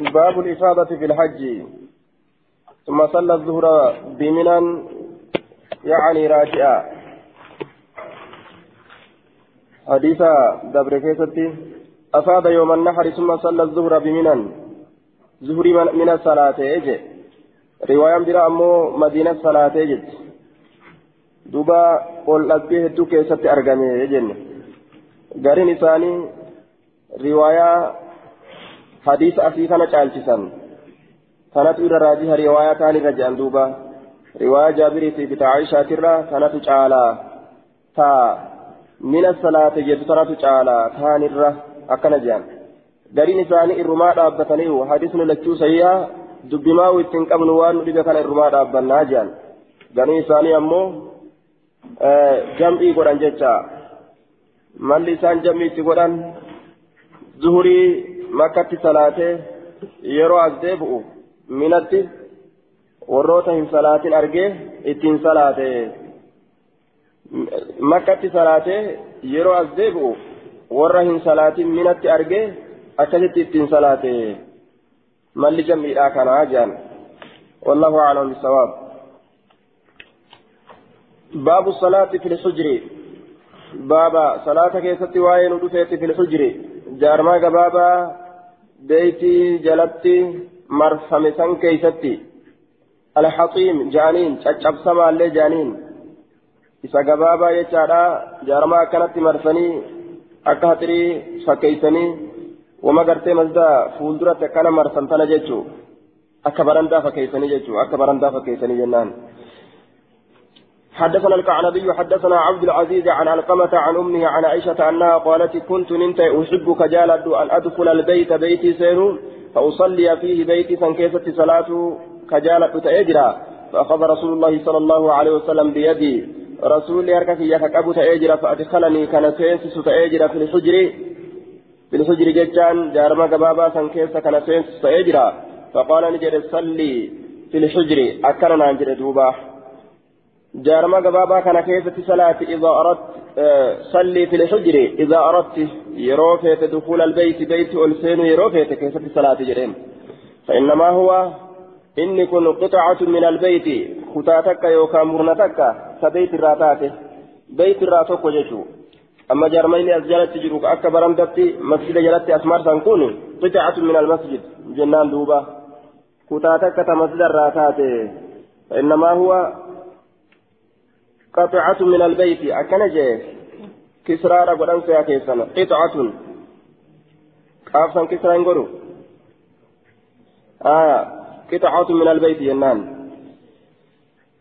باب الإفاضة في الحج. ثم صلى الظهر بمنى يعني راجعا. حديث دبر كيستي. أفاض يوم النحر ثم صلى الظهر بمنى ظهري من الصلاة يجي. رواية برا أمو مدينة الصلاة يجي. دوبا قول أبيه هدو كيستي أرقمي يجي. قرين إساني رواية حديث أفي كان چالچسان كانت إلى راجها رواية تاني رجعن دوبا رواية جابر في بتاع عائشة ترى كانت چالا تا من الصلاة جد ترى چالا تاني الره أكن جان دارين إساني إرما دابتنيه حديثنا لكيو سيئا دبما ويتن قبل وان كان إرما دابنا جان دارين إساني أمو جمعي قران جتا malli isaan jammiitti godhan zuhurii makkatti salaatee yeroo as deebi'u minatti warroota hin salaatin argee ittiin salaate makkatti salaatee yeroo as deebi'u warra hin salaatin minatti argee akkasitti ittiin salaate malli jammiidhaa kanaa jedhan والله أعلم بالصواب باب الصلاة في الحجر بابا صلاة كيست ودفت في الحجر بابا بيتي جلبتي مرفمسا كيستي الحطيم جانين تشاب سما اللي جانين isa gabaabaa jechaadha jaarmaa akkanatti marsanii akka hatirii fakkeeysanii wama gartee masda fuulduratti akkana marsan tana jechuu akka barandaa fakkeeysanii jechuu akka barandaa fakkeeysanii jennaan حدثنا الكعنبي حدثنا عبد العزيز عن علقمة عن أمه عن عائشة أنها قالت كنت ننت أحب كجالد أن أدخل البيت بيتي سير فأصلي فيه بيتي فانكيست صلاة كجالد تأجرا. فأخذ رسول الله صلى الله عليه وسلم بيدي. رسول يركك يكأب تأجرا فأدخلني كان سينسس تأجرا في الحجر. في الحجر ججان جارما قبابا سنكيس كان سينسس تأجرا. فقال نجد صلي في الحجر. أكرنا نجد دوبا. جارما قبابا كان كيف صلاة إذا أردت آه صلي في الحجر. إذا أردت يروفيت دخول البيت بيت ألسين يروفيت كيف صلاة جرين فإنما هو إني كن قطعة من البيت خطاتك يوكا مرنتك سبيت الراتات بيت الراتوك وجشو أما جارمين أزجلت تجروك أكبر أمدتي مسجد جلت أسمار سنكون قطعة من المسجد. جنان دوبا. خطاتك تمسجد الراتات فإنما هو قطعة من البيت. أكن كسرى رغدان سيا كيسنا قطعة. قافا كسرى انغرو آه قطعة من البيت ينان.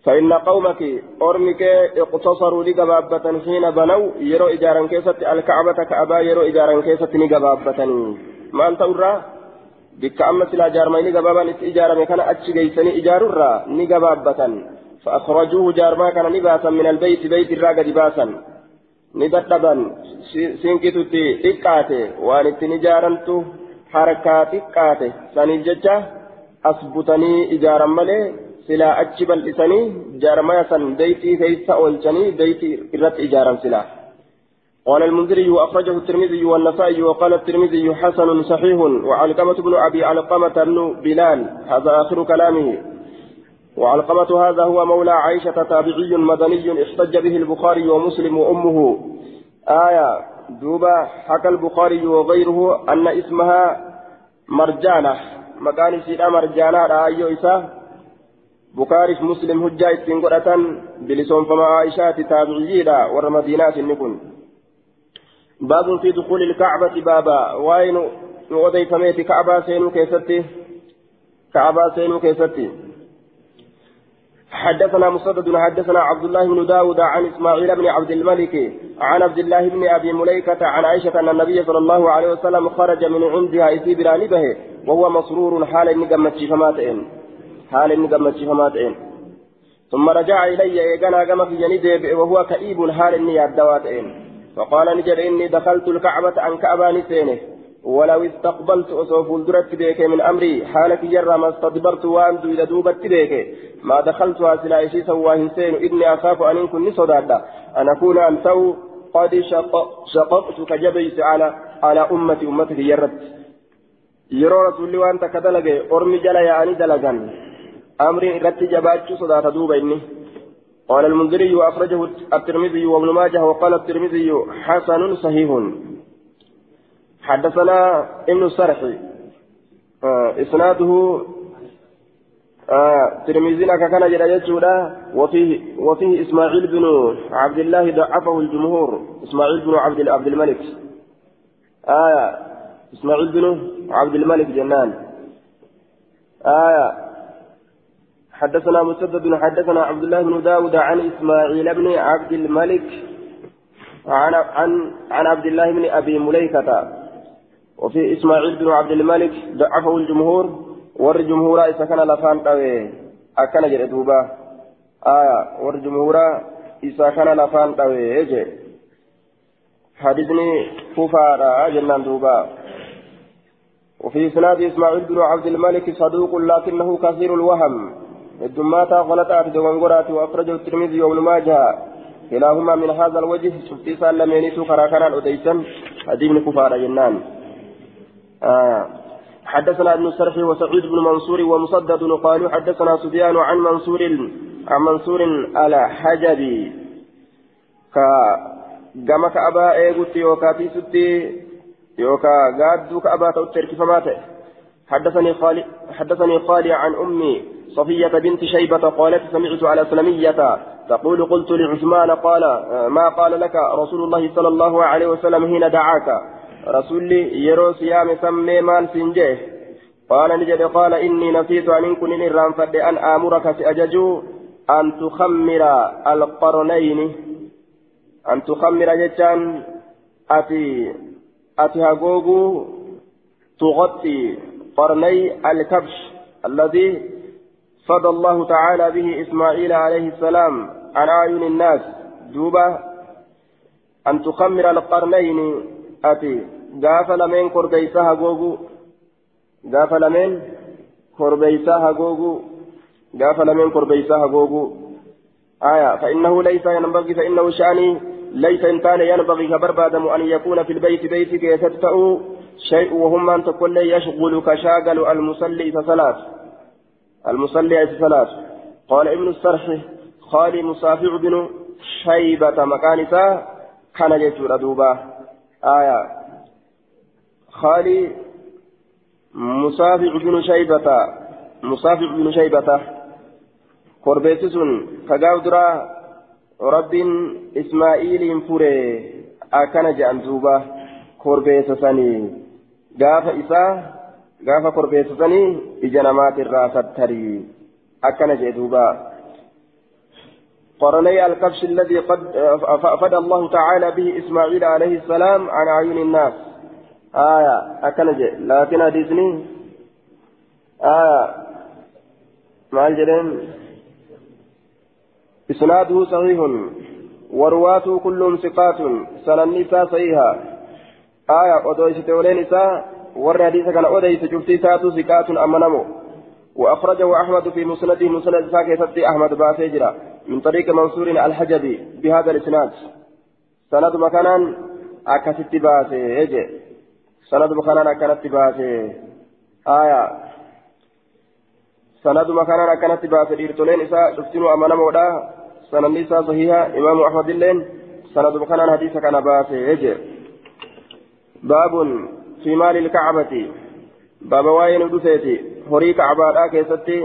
فإن قومك أرمك اقتصروا لقبابة حين بنوا يرو إجارا كيست الكعبة كعبا يرو إجارا كيست نقبابة ما أنت أرى بك أما سلا جارمين قبابا إجارا كان أتشي جيسني إجار الرا نقبابة فأخرجوه جارما كان نباسا من البيت بيت الراقة باسا. ندبا سنكتتي إكاتي وانت نجارنتو حركات إكاتي سنججة أثبتني إجارا ملي سلا أجبل إساني جارما سن بيتي كيسا أولجني بيتي إرت إجارا سلا. قال المنذري وأخرجه الترمذي والنسائي وقال الترمذي حسن صحيح. وعلقمة بن أبي علقمة بن بلال هذا آخر كلامه. وعلقمة هذا هو مولى عائشة تابعي مدني احتج به البخاري ومسلم وأمه. آية دوبا حكى البخاري وغيره أن اسمها مرجانة. مكان سيدة مرجانة رأي إسا. بخاري مسلم هجا استنقرة بلسون فما عائشة تابعية ورمدينات النكون باب في دخول الكعبة بابا. وين وضي فميت كعبة سينو كيستي؟ كعبة سينو كيستي. حدثنا مسدد حدثنا عبد الله بن داود عن إسماعيل بن عبد الملك عن عبد الله بن أبي مليكة عن عائشة أن النبي صلى الله عليه وسلم خرج من عندها إسي برانبه وهو مسرور حال إني قمت حال إني قمت ثم رجع إلي إيقنا قم في جنيد وهو كئيب حال إني يدواتئن فقال نجر إني دخلت الكعبة عن كعبان سينه ولو استقبلت أصوف الدرت بك من أمري حالك جرى ما استدبرت وأنت إذا دوبت بك ما دخلتها سلا إشي سواه سين إني أخاف أن كن صدادا. أن أكون أنتو قد شق شققت كجبيس على على أمتي أمتك جرت. rasuulli waan takka dalage ormi jala yaa'anii dalagan amriin irratti jabaachuu sodaata duuba inni قال المنذري وأخرجه الترمذي وابن ماجه وقال الترمذي حسن صحيح. حدثنا ابن السرح. آه إسناده آه ترمذينا كان جرى يجودا وفيه وفيه إسماعيل بن عبد الله ضعفه الجمهور. إسماعيل بن عبد عبد الملك. آية إسماعيل بن عبد الملك جنان. آية حدثنا مسدد حدثنا عبد الله بن داود عن إسماعيل بن عبد الملك عن عن عن عبد الله بن أبي مليكة. وفي إسماعيل بن عبد الملك ضعفه الجمهور والجمهور إذا كان لفان قوي أكن جردوبا آية والجمهور إذا كان لفان قوي يجي حدثني كفارة جنان دوبا. وفي إسناد إسماعيل بن عبد الملك صدوق لكنه كثير الوهم. الدمات غلطات دوانغورات وأخرجه الترمذي وابن ماجه. كلاهما من هذا الوجه شفتي سالم ينسو كراكنا الأديسا حديث كفارة جنان. آه. حدثنا ابن السرح وسعيد بن منصور ومسدد قالوا حدثنا سفيان عن منصور عن منصور على حجبي ك gama ka'abaa eegutti yookaa tiisutti yookaa gaadduu ka'abaa ta'utti erkifamaa ta'e حدثني خالي حدثني خالي عن أمي صفية بنت شيبة قالت سمعت على سلمية تقول قلت لعثمان قال ما قال لك رسول الله صلى الله عليه وسلم حين دعاك رسولي يرو صيام سمي مال سنجيه قال نجد قال إني نسيت أن كن إرام فد أن آمرك سأججو أن تخمر القرنين أن تخمر جتان أتي أتي هاغوغو تغطي قرني الكبش الذي فضى الله تعالى به إسماعيل عليه السلام عن أعين الناس دوبة أن تخمر القرنين أتي غاف لمن كربيسها غوغو غاف لمن كربيسها غوغو غاف لمن كربيسها غوغو آية فإنه ليس ينبغي فإنه شأني ليس إنسان ينبغي كبربادم أن يكون في البيت بيتك يتتأو شيء وهم أن تقول يشغل كشاغل المصلي ثلاث المصلي ثلاث قال ابن السرح خالي مصافع بن شيبة مكانسا كان يجور دوبا آية خالي مصافع بن شيبة مصافع بن شيبة korbeessi sun kagaaf dura rabbiin ismaa'iiliin fure akkana jedhan duuba korbeessa sanii gaafa isaa gaafa korbeessa sanii ija namaatirraa sattarii akkana jedhe duuba قرني الكبش الذي قد فدى الله تعالى به إسماعيل عليه السلام عن أعين الناس آية أكنج لكن حديثني آية. مع الجرين إسناده صحيح. ورواته كلهم ثقات. سنن نساء صحيحة. آية أدويس تولين نساء. ور حديث كان أدويس جفتي ساتو ثقات أمنمو. وأخرجه أحمد في مسنده مسند ساكي أحمد باسجرا من طريق منصور الحجبي بهذا الإسناد. سند مكانا أكست باسي يجي سند مكانا أكست باسي آية سند مكانا أكست باسي إرتولين إساء شفتنوا أمنمو sananni isaa sahiha imaamu ahmad illeen sanaduma kanaan hadiisa kana baase jeche baabun fi maali ilkacbati baaba waa'ee nu dhufeeti horii kacbaadhaa keessatti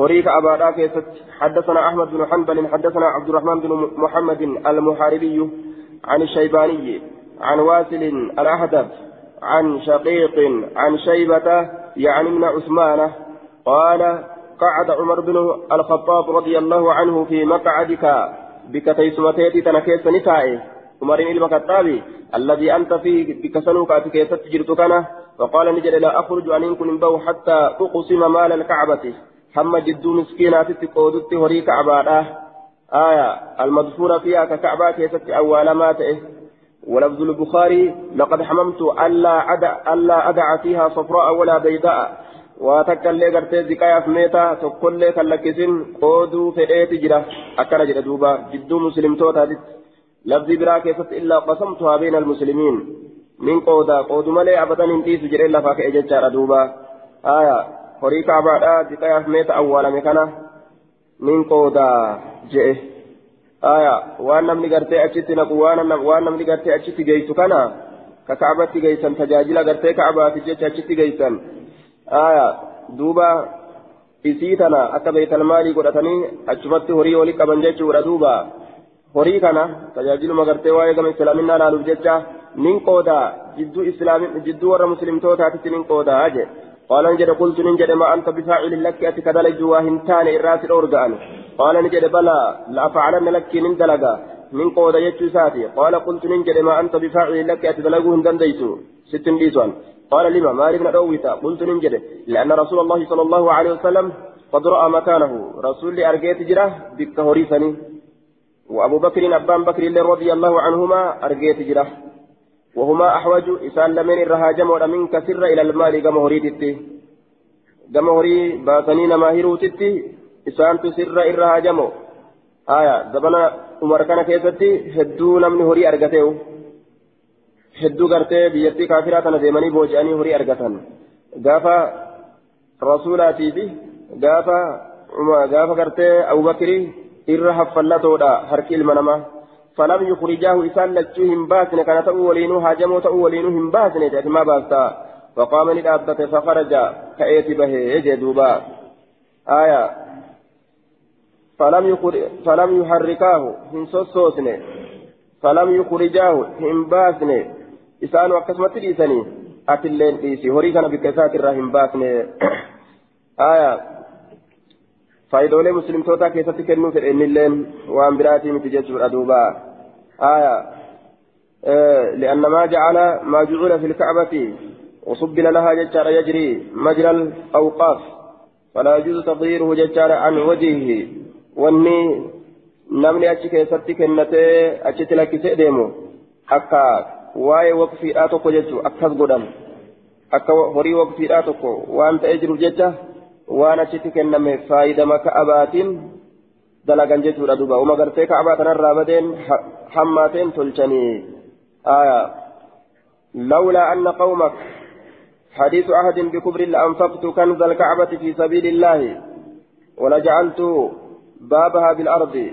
horii kacbaadhaa keessatti حدثنا أحمد بن حنبل حدثنا عبد الرحمن بن محمد المحاربي عن الشيباني عن واسل الأحدب عن شقيق عن شيبة يعني من عثمان قال قعد عمر بن الخطاب رضي الله عنه في مقعدك بك تيسمتيتي تنكيس نسائه عمر بن الخطاب الذي أنت فيه بك سنوك أتكيس تجرتكنا فقال نجد لا أخرج أن يكون بو حتى أقسم مال الكعبة. هم جد مسكينات تقودت هري كعبة آية المذكورة فيها ككعبة كيست أول ما تئه ولفظ البخاري لقد حممت ألا أدع, ألا أدع فيها صفراء ولا بيضاء. واتكا اللي قرتي زكايا فميتا تقول لك اللكسين قودو فئيت جرا أكنا جرا دوبا جدو مسلم توتا لفظ برا كيست إلا قسمتها بين المسلمين. nin qooda qoodu malee abadan hin dhiisu jedhee lafaa ka'e jechaadha duuba aya horii kaabaadha diqayaaf meeta awwaalame kana nin qooda je'e aya waan namni gartee achitti naqu waan namni gartee achitti geessu kana ka kaabatti geessan tajaajila gartee kaabaatiif jecha achitti geessan aya duuba isii tana akka beeytalmaalii godhatanii achumatti horii walii qaban jechuudha duuba horii kana tajaajiluma gartee waa'ee gama islaaminaa laaluuf jecha nin qoodaa jidduu islaamin jidduu warra muslimtootaatitti nin qoodaa jedhe قال نجد قلت نجد ما أنت بفاعل لك أتي كذلك واهن تاني الراس الأورغان قال نجد بلى لأفعلن لك من دلقا من قود يجو ساتي. قال قلت نجد ما أنت بفاعل لك أتي دلقوهن دنديتو. ست بيسوان قال لما؟ ما لبن رويتا قلت نجد لأن رسول الله صلى الله عليه وسلم قد رأى مكانه. رسول أرجيت جرة بك هريسني وأبو بكر أبان بكر رضي الله عنهما أرجيت جرة. وهما أحوج إسان لمن الرهاجم منك سر إلى المال كما هريتتي كما هري باسنين ما هيروتتي إسان تسر الرهاجم آية زبنا عمر كان كيستي هدو نمن هري أرغتيو. هدو غرتي بيتي كافرات ديماني بوجاني هري أرغتن. غافا رسولاتي بي غافا غافا غرتي أبو بكري إرها فلتودا هركي المنما فلم يخرجاه إسان لجوهم باسن كان تأولينو هاجمو تأولينو هم باسن ما باستا. فقام للأبتة فخرج كأيت به يجدوبا آية. فلم يخر... فلم يحركاه هم سوسوسن. فلم يخرجاه هم باسن. إسان وكسمت ليسني أتلين ليسي هوري كان بكسات الرحم آية. مسلم توتا كيسة كنو في اللين وان براتي متججر أدوبا آية آه لأن ما جعل ما جعل في الكعبة وصبل لها ججار يجري مجرى الأوقاف فلا يجوز تغييره ججار عن وجهه واني نمني أتش كيسة كنتي أتش تلك سيديمو أكا واي وقفي آتوكو ججو أكاس قدام أكا هوري وقفي آتوكو وانت أجر ججه waan achitti kenname faayidama ka'abaatiin dalagan jechuudha duuba. Uma gartee ka'abaa tanarraa badeen hammaateen tolchanii aya لولا أن قومك حديث عهد بكبر لأنفقت كنز الكعبة في سبيل الله ولجعلت بابها بالأرض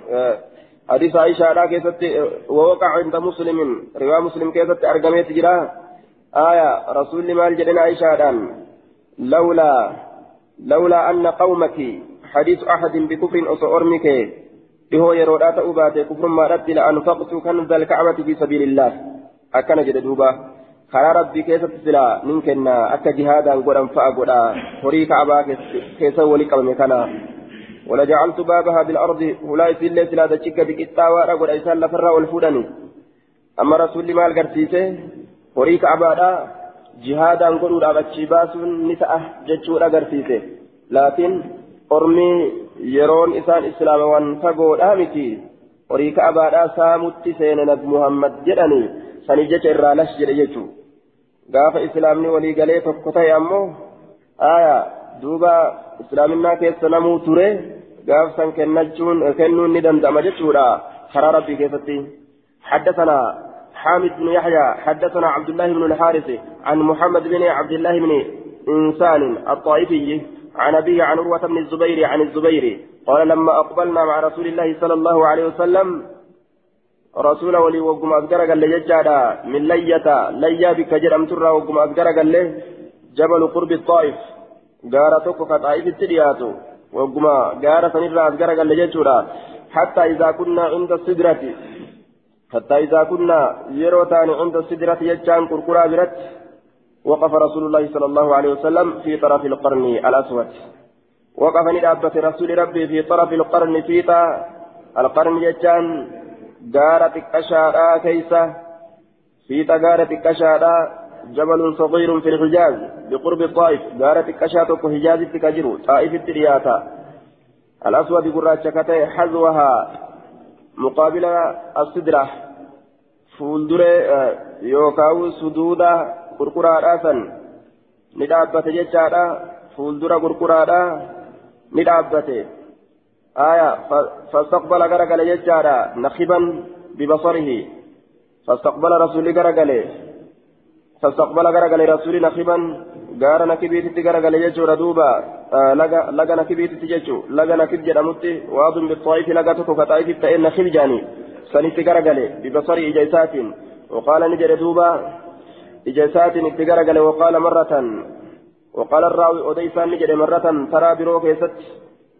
حديث عائشة كيست ووقع عند مسلم رواية مسلم كيست أرقميت جراه آية رسول مال جدنا عائشة لولا لولا أن قومك حديث أحد بكفر أصورمك بهو يرودات أبات كفر ما رد لأنفقت كنز الكعبة في سبيل الله. أكن جدوبا خلا ربي كيف تسلا؟ ننكنا أكا جهادا قرا فأقرا هري كعبا كيف ولك مكانا ولجعلت بابها بالأرض. ولا يسل سلا تشك بكتاوى أقول إيسان لفرا والفودني أما رسول مال قرسيسه هري كعبا jihaadaan godhuudhaaf achi baasuun ni ta'a jechuudha agarsiise laakiin ormii yeroon isaan islaamawwan fagoodhaa miti horii ka'abaadhaa saamutti seene nabi muhammad jedhanii sanii jecha irraa lash jedhe jechuu gaafa islaamni walii galee tokko ta'e ammoo aya duuba islaaminaa keessa namuu ture gaaf san kennachuun kennuun ni danda'ama jechuudha karaa rabbii keessatti حدثنا حامد بن يحيى حدثنا عبد الله بن الحارث عن محمد بن عبد الله بن إنسان الطائفي عن أبيه عن عروة بن الزبير عن الزبير قال لما أقبلنا مع رسول الله صلى الله عليه وسلم رسول ولي وقم أذكر قال لي من لية ليا بك جرم ترى وقم أذكر قال له جبل قرب الطائف قارتك كطائف التريات وقم قارة سنرى أذكر قال لي حتى إذا كنا عند السدرة. حتى إذا كنا يروتان عند السدرة يجان كركرا برت وقف رسول الله صلى الله عليه وسلم في طرف القرن الأسود. وقف ندابة رسول ربي في طرف القرن في القرن يجان غارة كشارا كيسة في غارة كشارا جبل صغير في الحجاز بقرب الطائف غارة كشاتك حجاز تكجر طائف الترياتا الأسود قراتشكته حذوها. مقابل السدرة. فولدر يوكاو سدودا قرقرا سن. ندابة جتشارا فولدر قرقرا ندابة آية فاستقبل غرقل جتشارا نخبا ببصره. فاستقبل رسول غرقل. فاستقبل غرغل رسول نخبا غار نكبيت غرغل يجور دوبا آه لغا نكبيت تججو لغا نكب جدمت واض بالطائف لغا تكو كطائف تئن نخب جاني. سنت غرغل ببصر إجيسات. وقال نجر دوبا إجيسات اتغرغل وقال مرة. وقال الراوي أديسان نجر مرة. ترى بروك يست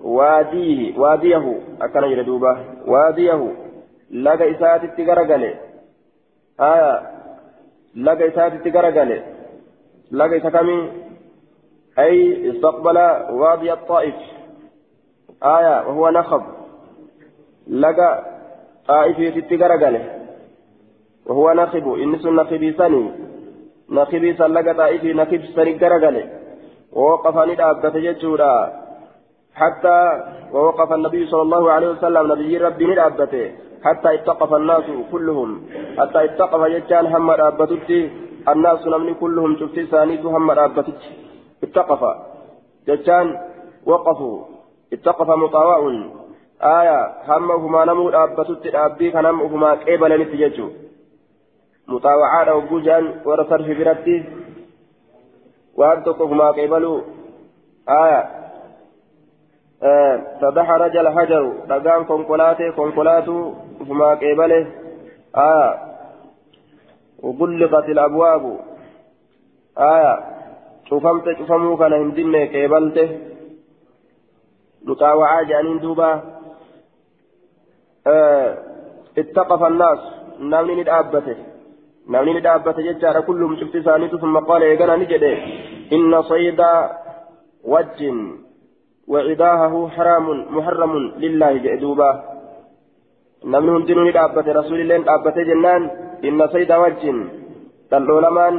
واديه واديه. أكن نجر دوبا واديه. لغا إسات اتغرغل آية laga isaatitti garagale. Laga isa kamii ay istaqbala waadiya الطائف آية وهو نخب لقى طائفية غرقله وهو نخب إنس نخبي سني نخبي سن لقى طائفي نخب سني غرقله ووقف ندابة ججورا حتى ووقف النبي صلى الله عليه وسلم نبي ربي ندابته حتى اتقف الناس كلهم حتى اتقف يجان هم رابطتي. الناس نمني كلهم شفتي سانيت هم رابطتي. اتقف. يجان وقفوا. اتقف مطاوع. آية همهما نمو رابطتي رابي كنمهما قبل نتيجو مطاوعات أو جوجان ورسر في برتي وأنتقهما قبلوا آية. فدحرج الحجر دقان كونكولاتي كونكولاتو. فما قبله آية وغلقت الأبواب. آية شوفمت شوفمو كان هندين قبلته مطاوعة جانين دوبا آه. اتقف الناس. نامني ندابته. نامني ندابته ججارة كلهم شفت ثانيته ثم قال يا جنا نجده. إن صيد وجه وعداهه حرام محرم لله نمن هندنون دابة رسول الله دابة جنان إن سيد وجه تلولمان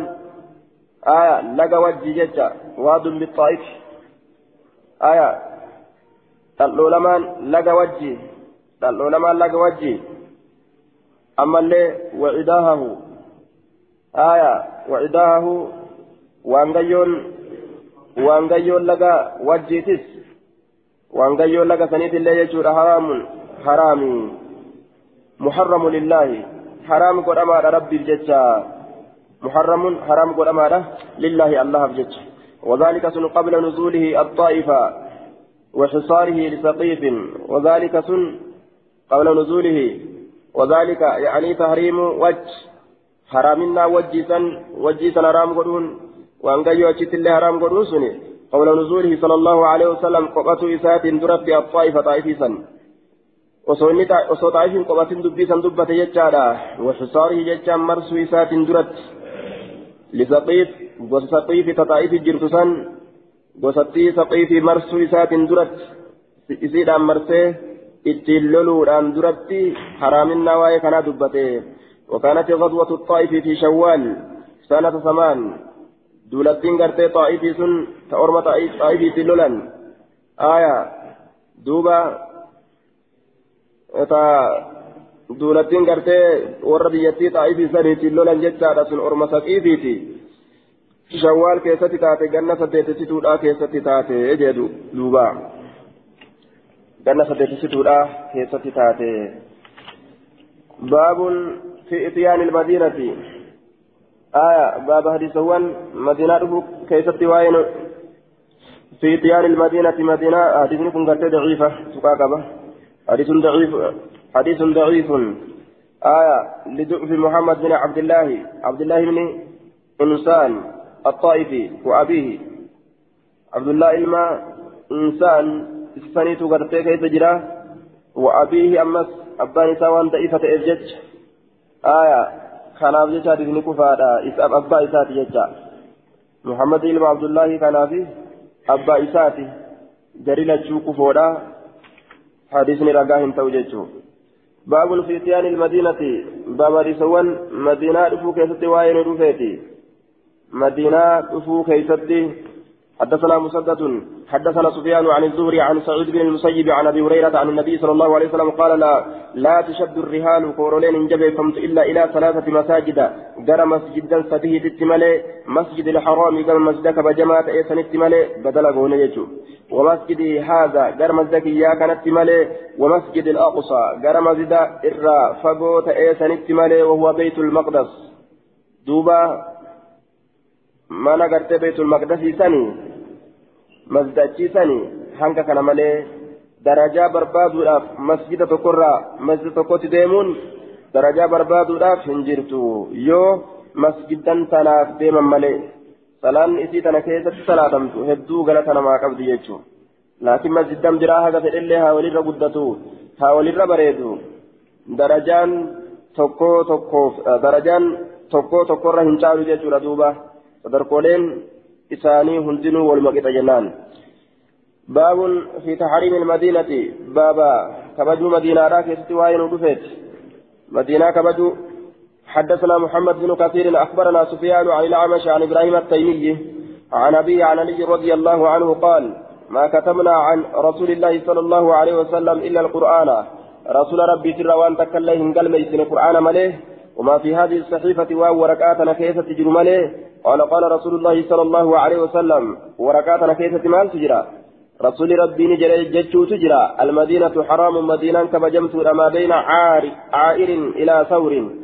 آية لقى وجه ججا واد بالطائف آية تلولمان لقى وجه تلولمان لقى وجه أما اللي وعداهه آية وعداهه وانغيون وانغيون لقى وجه تس waan gayyoo laga saniitillee jechuudha haraamun haraami muharramu lillaahi haraam godhamaadha rabbiif jecha muharramun haraam godhamaadha lillaahi allahaaf jecha وذلك سن قبل نزوله الطائفة وحصاره لسقيف. وذلك سن قبل نزوله. وذلك يعني تحريم وجه. حرامنا وجيسا وجيسا حرام قدون. وان قيو اجت الله حرام قدون سني قول نزوله صلى الله عليه وسلم قبة إسات درت الطائفة طائفة. Osoo xaa'ifiin qobatin dubbisan dubbate jechaadha waxusaarihi jechaan marsuu isaatiin duratti lisaqiif gosa saqiifi taxaa'ifi jirtu san gosattii saqiifi marsuu isaatiin duratti isiidhaan marsee ittiin loluudhaan duratti haraaminaa waa'ee kanaa dubbate وكانت غزوة الطائف في شوال سنة ثمان duulattiin gartee xaa'ifii sun ta orma xaa'ifiitti lolan aya duuba ta duulattiin gartee warra biyyattii xaa'ifii saniitiin lolan jechaadha sun orma saqiifiiti shawwaal keessatti taate ganna saddeetessituudha keessatti taate jedhu duuba ganna saddeetessituudha keessatti taate baabun fi ityaani ilmadiinati آية باب حديثوان مدينة كيست وين في ديار المدينة مدينة حديث كن قرتي ضعيفة سقاقبة حديث ضعيف حديث ضعيف. آية لضعف محمد بن عبد الله. عبد الله بن إنسان الطائفي وأبيه. عبد الله إلما إنسان السنيت قرتي كيف جراه وأبيه أمس أبان سوان ضعيفة إرجج. آية kanaaf jecha hadisni kufaadha isaaf abbaa isaati jecha muhammad ilma abdullaahi kanaafi abbaa isaati gari lachuu kufoodha hadisni ragaa jechuu baabun fi ityaani ilmadiinati baaba hadisawwan madiinaa dhufuu keessatti waa'ee nu dhufeeti madiinaa dhufuu keessatti حدثنا مسدد. حدثنا سفيان عن الزهري عن سعيد بن المسيب عن أبي هريرة عن النبي صلى الله عليه وسلم قال لا لا تشد الرهان كورولين انجبي فمت إلا إلى ثلاثة مساجد. جرى مسجدا سديه تتملي مسجد الحرام جرى مسجدك بجماعة ايسن التملي بدل غون يجو ومسجد هذا جرى مسجدك يا كانت تملي ومسجد الاقصى جرى مسجد الرا فقوت ايسن التملي وهو بيت المقدس دوبا mana gartee beetul maqdasii sanii masjidachii sanii hanga kana malee darajaa barbaaduudhaaf masjida tokkorraa masjida tokkotti deemuun darajaa barbaaduudhaaf hin jirtu yoo masjidan tanaaf deeman malee salaanni isii tana keessatti salaatamtu hedduu galata namaa qabdi jechuudha laakiin masjidan biraa haga fedhellee haa walirra guddatu haa walirra bareedu darajaan tokko tokkoof darajaan tokko tokkorra hin caalu jechuudha duuba sadarkooleen isaanii hundinuu waluma qixa jennaan. باب في تحريم المدينة بابا كبجو مدينة راكست وين ودفت مدينة كبجو حدثنا محمد بن كثير أخبرنا سفيان عن الأعمش عن إبراهيم التيمي عن أبي عن علي رضي الله عنه قال ما كتبنا عن رسول الله صلى الله عليه وسلم إلا القرآن. رسول ربي ترى وأن تكلم قال ميسن القرآن مليه وما في هذه الصحيفة واو وركاتنا كيف تجر مليه. قال قال رسول الله صلى الله عليه وسلم وركاتنا كيف تمال تجرى. رسول ربي نجري جتشو تجرى. المدينة حرام مدينة كبجمت ما بين عار عائر إلى ثور.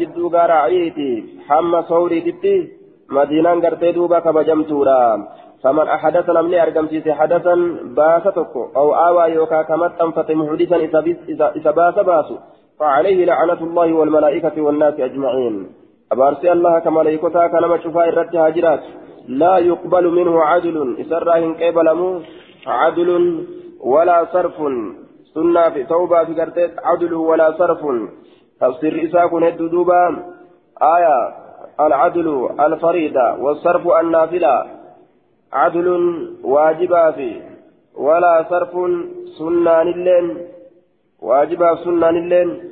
جدو غار عائرتي حم ثوري تتي مدينة قرتي دوبا كبجمت فمن أحدث لم أرقم سيسي حدثا باستك أو آوى يوكا كمت أنفت محدثا إذا باس باسو فعليه لعنة الله والملائكة والناس أجمعين أبارسي الله كملائكتا كنما شفاء الرد هاجرات لا يقبل منه عدل إسراهن قبلمو عدل ولا صرف سنة في توبة في قرتيت عدل ولا صرف تفسير إساء كنت دوبا. آية العدل الفريدة والصرف النافلة. عدل واجبا في ولا صرف سنة اللين واجبا سنة اللين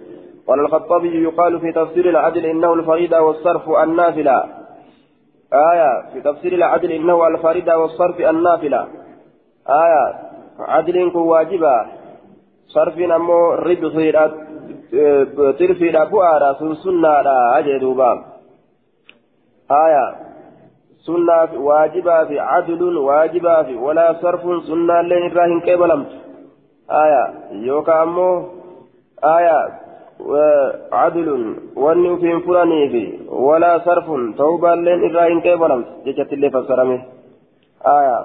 قال الخطابي يقال في تفسير العدل إنه الفريدة والصرف النافلة. آية في تفسير العدل إنه الفريدة والصرف النافلة. آية عدل واجبا. صرف ترفي بؤارا سنة أجدوبا آية سنة واجبا في عدل واجبا في ولا صرف سنة لين الراهن كيبلمت آية يوكا أمو آية عدل واني في فراني في ولا صرف توبا لين الراهن كيبلمت جتت اللي فسرمه آية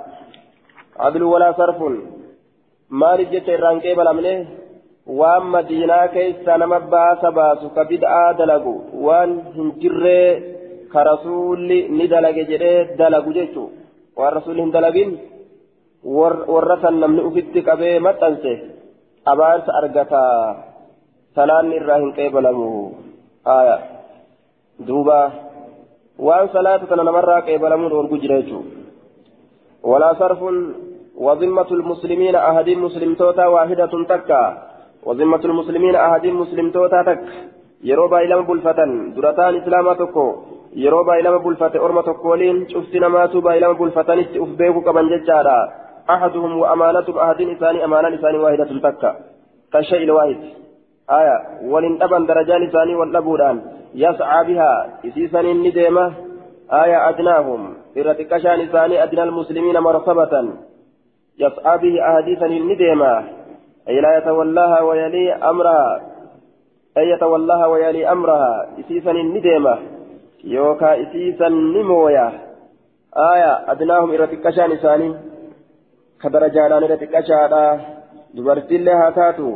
عدل ولا صرف مال جت الراهن كيبلمنه waan madiinaa keessa nama baasa baasu ka bid'aa dalagu waan hin jirree ka rasuulli ni dalage jedhee dalagu jechuun waan rasuulli hin dalagin warra san namni ufitti qabee maxxanse abaarsa argata salaanni irraa hin qeebalamu duuba waan salaata tana namarraa qeebalamuu dhoorgu jira jechuudha walaa sarfuun وذمة المسلمين أهدي مسلم توتا واحدة تكا وذمة المسلمين أهدي مسلم توتا تك يروبا إلى بلفة درتان إسلاما تكو. يروبا إلى بلفة أرمى تكولين شفتنا ما توبا إلى بلفة نست أفبيكو كمن ججارا. أحدهم وأمانتهم أهدين إساني أمانا إساني واحدة تكا كالشيء الواحد. آية. ولن أبن درجان إساني والأبوران يسعى بها. إسيسان النديمة آية. أدناهم. إرتكشان إساني أدنى المسلمين مرتبة. يسعى به أحاديثا النديمة أي لا يتولاها ويلي أمرها أي يتولاها ويلي أمرها إسيسا النديمة يوكا إسيسا نمويا آية أدناهم إرتكشان إساني كدرجان إرتكشان دبرتي لها تاتو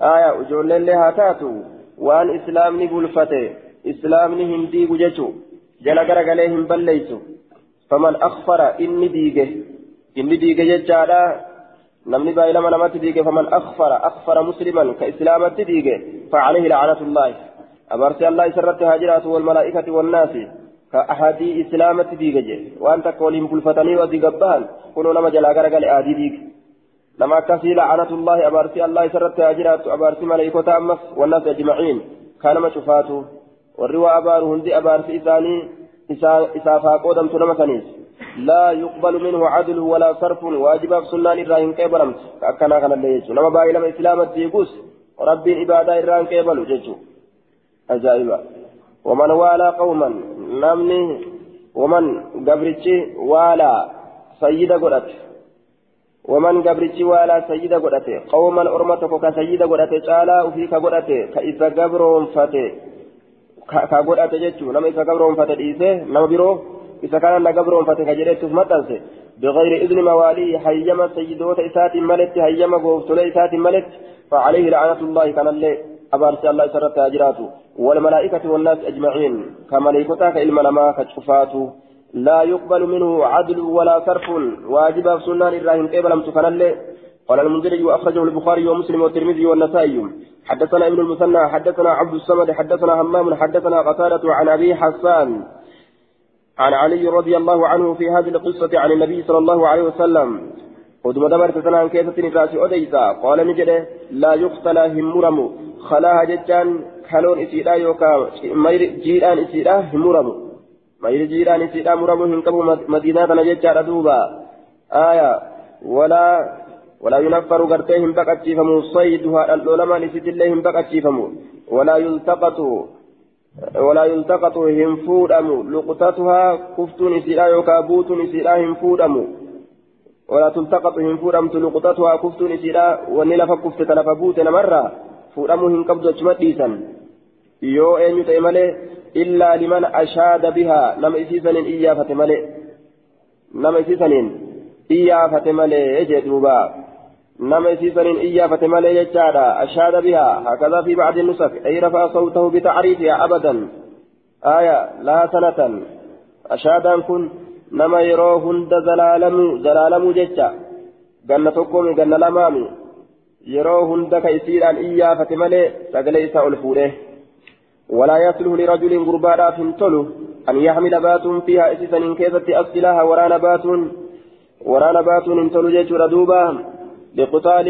آية أجول لها تاتو وأن إسلامني بلفته إسلامني هندي بجتو جل غرغليهم بليتو فمن أخفر إني ديجه إني ديجه ججالا نمني بايلما نمت ديجه فمن أخفر أخفر مسلما كإسلامة ديجه فعليه لعنة الله أبرسي الله سرت هاجرات والملائكة والناس كأحادي إسلامة ديجه وأنت قولهم بلفتني وزيقبان كنوا نما جل غرغل آدي ديجه لما كسي لعنة الله أبارسي الله سرت أجرات أبارسي ملائكة أمس والناس أجمعين كان ما شفاته والروا أبار هندي أبارسي إساني إسافا قودم تنم سنيس لا يقبل منه عدل ولا صرف. واجب سنان إراهن كيبرمت كأكنا كان اللي يجو لما باقي لما إسلام الديقوس. ربي إبادة إراهن كيبلو ججو أجائبا. ومن والى قوما. نمني. ومن قبرتشي والى سيد قرأت ومن قبرتي ولا سيد قدته قوما أرمتك كسيد قدته تعالى وفيك قدته كإذا قبرهم فتي كقدته جتشو نما إذا قبرهم فتي إيسه نما إذا كان نقبرهم فتكجريت متنسي بغير إذن مواليه حيما سيدوت إسات ملت حيما قوفتل إسات ملت فعليه لعنة الله كان اللي أبارس الله سرت أجراته والملائكة والناس أجمعين كملائكتك إلما لما كشفاته لا يقبل منه عدل ولا صرف واجب سنان الراهن قبل كان اللي قال المنذري وأخرجه البخاري ومسلم والترمذي والنسائي حدثنا ابن المثنى حدثنا عبد الصمد حدثنا همام حدثنا قتادة عن أبي حسان عن علي رضي الله عنه في هذه القصة عن النبي صلى الله عليه وسلم. ودم دبرت سنة كيف تنفاس أديسا؟ قال نجده لا يقتل همرم. خلاها ججان كالون إسيدا يوكا مير جيران إسيدا همرم. مير جيران إسيدا مرم هنكبو مدينة نججان دوبا. آية ولا ولا ينفر قرتهم بقتشيفمو. صيدها العلماء نسيت اللهم بقتشيفمو. ولا يلتقط ولا يلتقط هم فودمو لقطتها كفتون سيرا يوكا سيرا هم فودمو ولا تلتقط هم فودمت لقطتها كفتون سيرا ونلا فكفت تلف بوت مرة فودمو هم قبضة مديسا يو أن يتعمل إلا لمن أشاد بها. نم إسيسن إيافة ملئ نم إسيسن إيافة ملئ يجدوبا نما سيسن إيافة مالي يجادا أشاد بها هكذا في بعض النسخ أي رفع صوته بتعريفها أبدا آية لا سنة أشادا كن نما يرو زلالم زلالم ججا قلنا تقوم قلنا لمامي يرو هند كيسيرا إيافة مالي سقليس ألفوله ولا يصلح لرجل غربانا فنتلو أن يحمل بات فيها إسسا إن كيست أصلها ورانا بات ورانا بات انتلو جيش ردوبا لقتال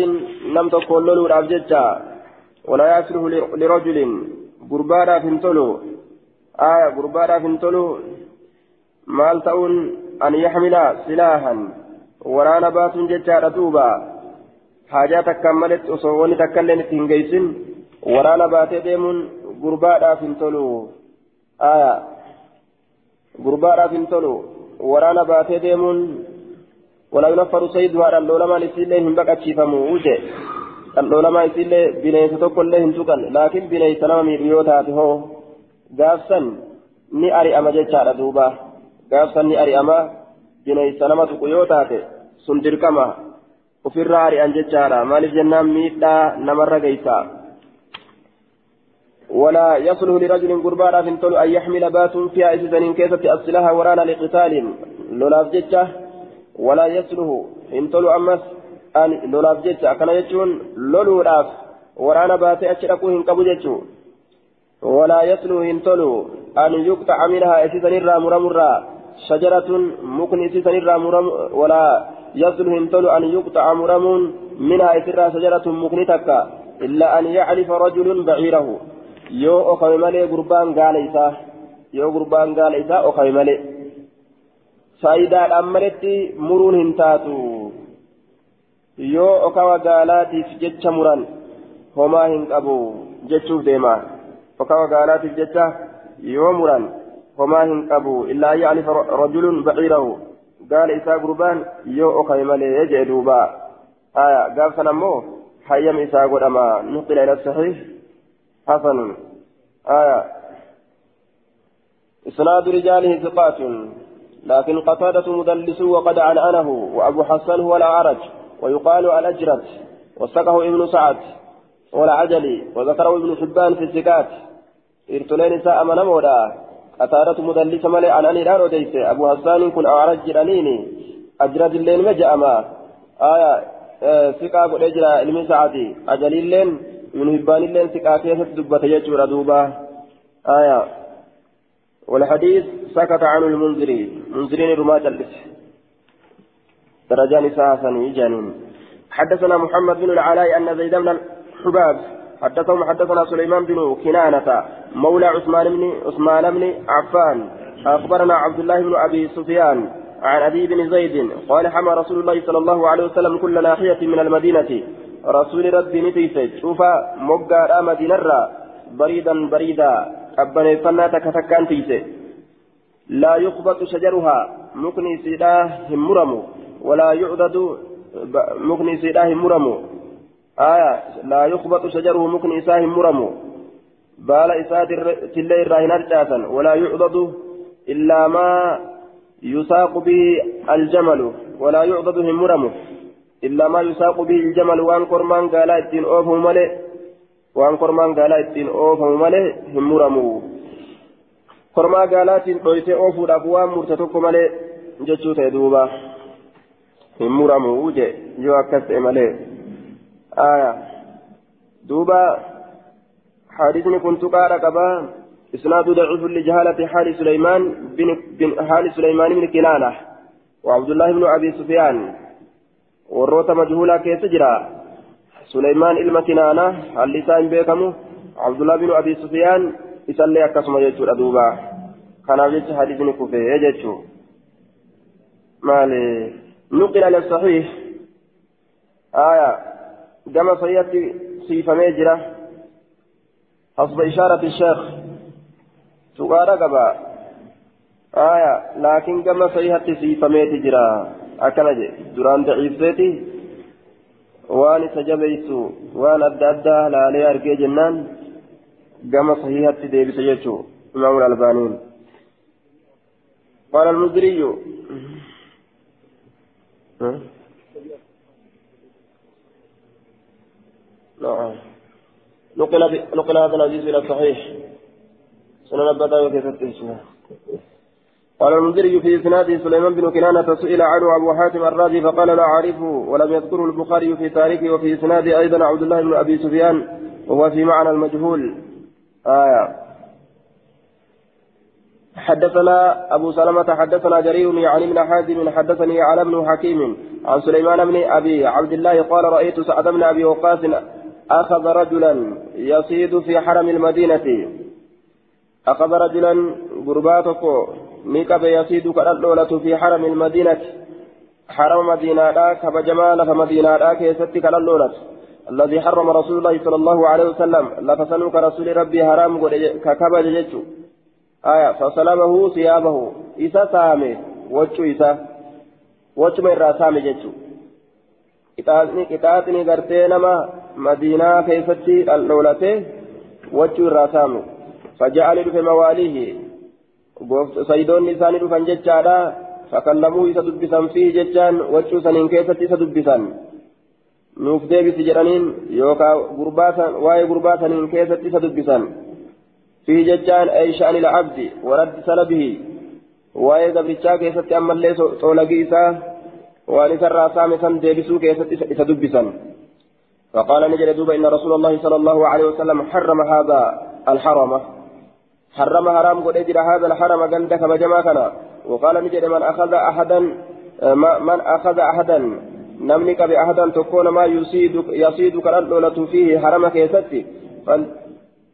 لم تكن له الأبجدة ولا يصلح لرجل غربانا فنتلو آية غربانا فنتلو مال تؤن أن يحمل سلاحا ورانا بات ججا ردوبا حاجات كملت أصووني تكلم تنجيسن ورانا بات ديمون غربانا فنتلو آية غربانا فنتلو ورانا بات ديمون ولا ينفر سيدها اللولما لسيله هم بقى تشيفمو وجه. اللولما يسيله بنيس تقول له انتقل لكن بنيس نما ميريوتات هو. gaafsan ni ari'ama jechaadha duuba gaafsan ni ari'ama bineensa nama tuqu yoo taate sun dirqama ofirraa ari'an jechaadha maaliif jennaan miidhaa namarra geessa ولا يصلح لرجل قربانا في الطلع أن يحمل بات فيها إذن كيسة أصلها ورانا لقتال. لولاف جتة ولا يصلح. إن طلع أمس أن لولاف جتة كان يجون لولولاف ورانا بات أشركوا إن كبو جتون ولا يصلح إن طلع أن يقطع منها إذن الرا مرمرا. شجرة مكن إذن الرا مرم. ولا يصلح إن طلع أن يقطع مرم منها إذن شجرة مكن تكا. إلا أن يعرف رجل بعيره. yoo okame malee gurbaan gaala isaa yoo gurbaan gaala isaa okame malee faayidaadhaan maletti muruun hin taatu. Yoo okawa gaalaatiif jecha muran homaa hin qabu jechuuf deema. Okawa gaalaatiif jecha yoo muran homaa hin qabu. Illaa yaalifa rajulun baciirahu gaala isaa gurbaan yoo okawe malee jee duuba. Aya gaafsan ammoo hayyam isaa godhama. Nuqila ila saxiix hasanun. Aya. Isnaadu rijaalihi siqaatun. لكن قتادة مدلس وقد عنعنه وأبو حسن هو الأعرج ويقال الأجرد وسقه ابن سعد والعجلي وذكره ابن حبان في الزكاة. إرتلين ساء من مودا قتادة مدلس ملي عن أني دارو ديس أبو حسان كن أعرج جرانيني أجرد اللين مجأما آية ثقة قد أجرى علم سعدي أجلي اللين من هبان اللين ثقة كيف دبت يجور دوبا. آية. والحديث سكت عن المنذري. منذرين رماة الإس درجان ساسا جانين. حدثنا محمد بن العلاء أن زيد بن الحباب حدثهم حدثنا سليمان بن كنانة مولى عثمان بن عثمان بن عفان. أخبرنا عبد الله بن أبي سفيان عن أبي بن زيد قال حمى رسول الله صلى الله عليه وسلم كل ناحية من المدينة. رسول ربي نتيسة شوف مقا مدينة بريدا بريدا. أبني فناتك تكان تيسة لا يخبط شجرها مكني سيداه همرم ولا يعدد مكني سيداه همرم آية لا يخبط شجره مكني إساه همرم بال إساد تلي الراهن أرجاسا ولا يعدد إلا ما يساق به الجمل ولا يعضد همرمه إلا ما يساق به الجمل وأن قرمان قال إتين أوفه ملئ وأن قرمان قال إتين أوفه ملئ همرمه قرما قالات طويت أوفو الأبواب مرتتك ملئ جتشو تيدوبا همرمه وجه جو أكس ملئ آية دوبا حديثني كنت قال قبا إسناد ضعيف لجهالة حال سليمان بن, بن حال سليمان بن كنانة وعبد الله بن أبي سفيان والروت مجهولا كيف جرى سليمان إلما كنانة هل لسان بيكمو عبد الله بن أبي سفيان يسلي أكسم يجور أدوبا كان أبيت حديثني كفي يجتشو مالي. نقل على الصحيح. آية. كما سيأتي صيفة ميجرة. حسب إشارة الشيخ. سؤال قبا آية. لكن كما صحيحة صيفة ميجرة. أكنج دران ضعيفتي وان سجبيت وان أدى أدى. لالي أركي جنان. كما صحيحة ديبس يجو إمام الألبانين قال المزري؟ نعم. نقل نقل هذا الحديث إلى الصحيح سنن البداية كيف تنسوها قال المنذري في اسناده سليمان بن كنانة سئل عنه أبو حاتم الرازي فقال لا أعرفه ولم يذكره البخاري في تاريخه وفي اسناده أيضا عبد الله بن أبي سفيان وهو في معنى المجهول. آية. حدثنا أبو سلمة حدثنا جرير يعني من حازم حدثني على بن حكيم عن سليمان بن أبي عبد الله قال رأيت سعد بن أبي وقاص أخذ رجلا يصيد في حرم المدينة. أخذ رجلا قرباتك نكب يصيد كالأولة في حرم المدينة. حرم مدينة كبجمال فمدينة كيست كالأولة. الذي حرم رسول الله صلى الله عليه وسلم. لفسنك رسول ربي حرام ككبج جتشو آية فسلمه ثيابه إسا سامي وجو إسا وجو من راسامي qixaaxni gartee nama madiinaa keessatti dhaldhoolate wachuu irraa saamu faja'anii dhufe mawaalihi saydoonni isaanii dhufan jechaadha fakallamuu isa dubbisan fiihi jechaan wachuu saniin keessatti isa dubbisan nuuf deebisi jedhaniin yookaan waa'ee gurbaa saniin keessatti isa dubbisan fiihi jechaan ay sha'ani la'abdi waraddi salabihi waa'ee gabrichaa keessatti ammallee xoolagii isaa وأن سرى سامسا ديبسو كيست فقال نجد دوبا إن رسول الله صلى الله عليه وسلم حرم هذا الحرم. حرم حرام قد أجر هذا الحرم قندك بجماكنا وقال نجد من أخذ أحدا من أخذ أحدا نملك بأحدا تكون ما يصيدك يصيدك الأولى فيه حرم كيستي.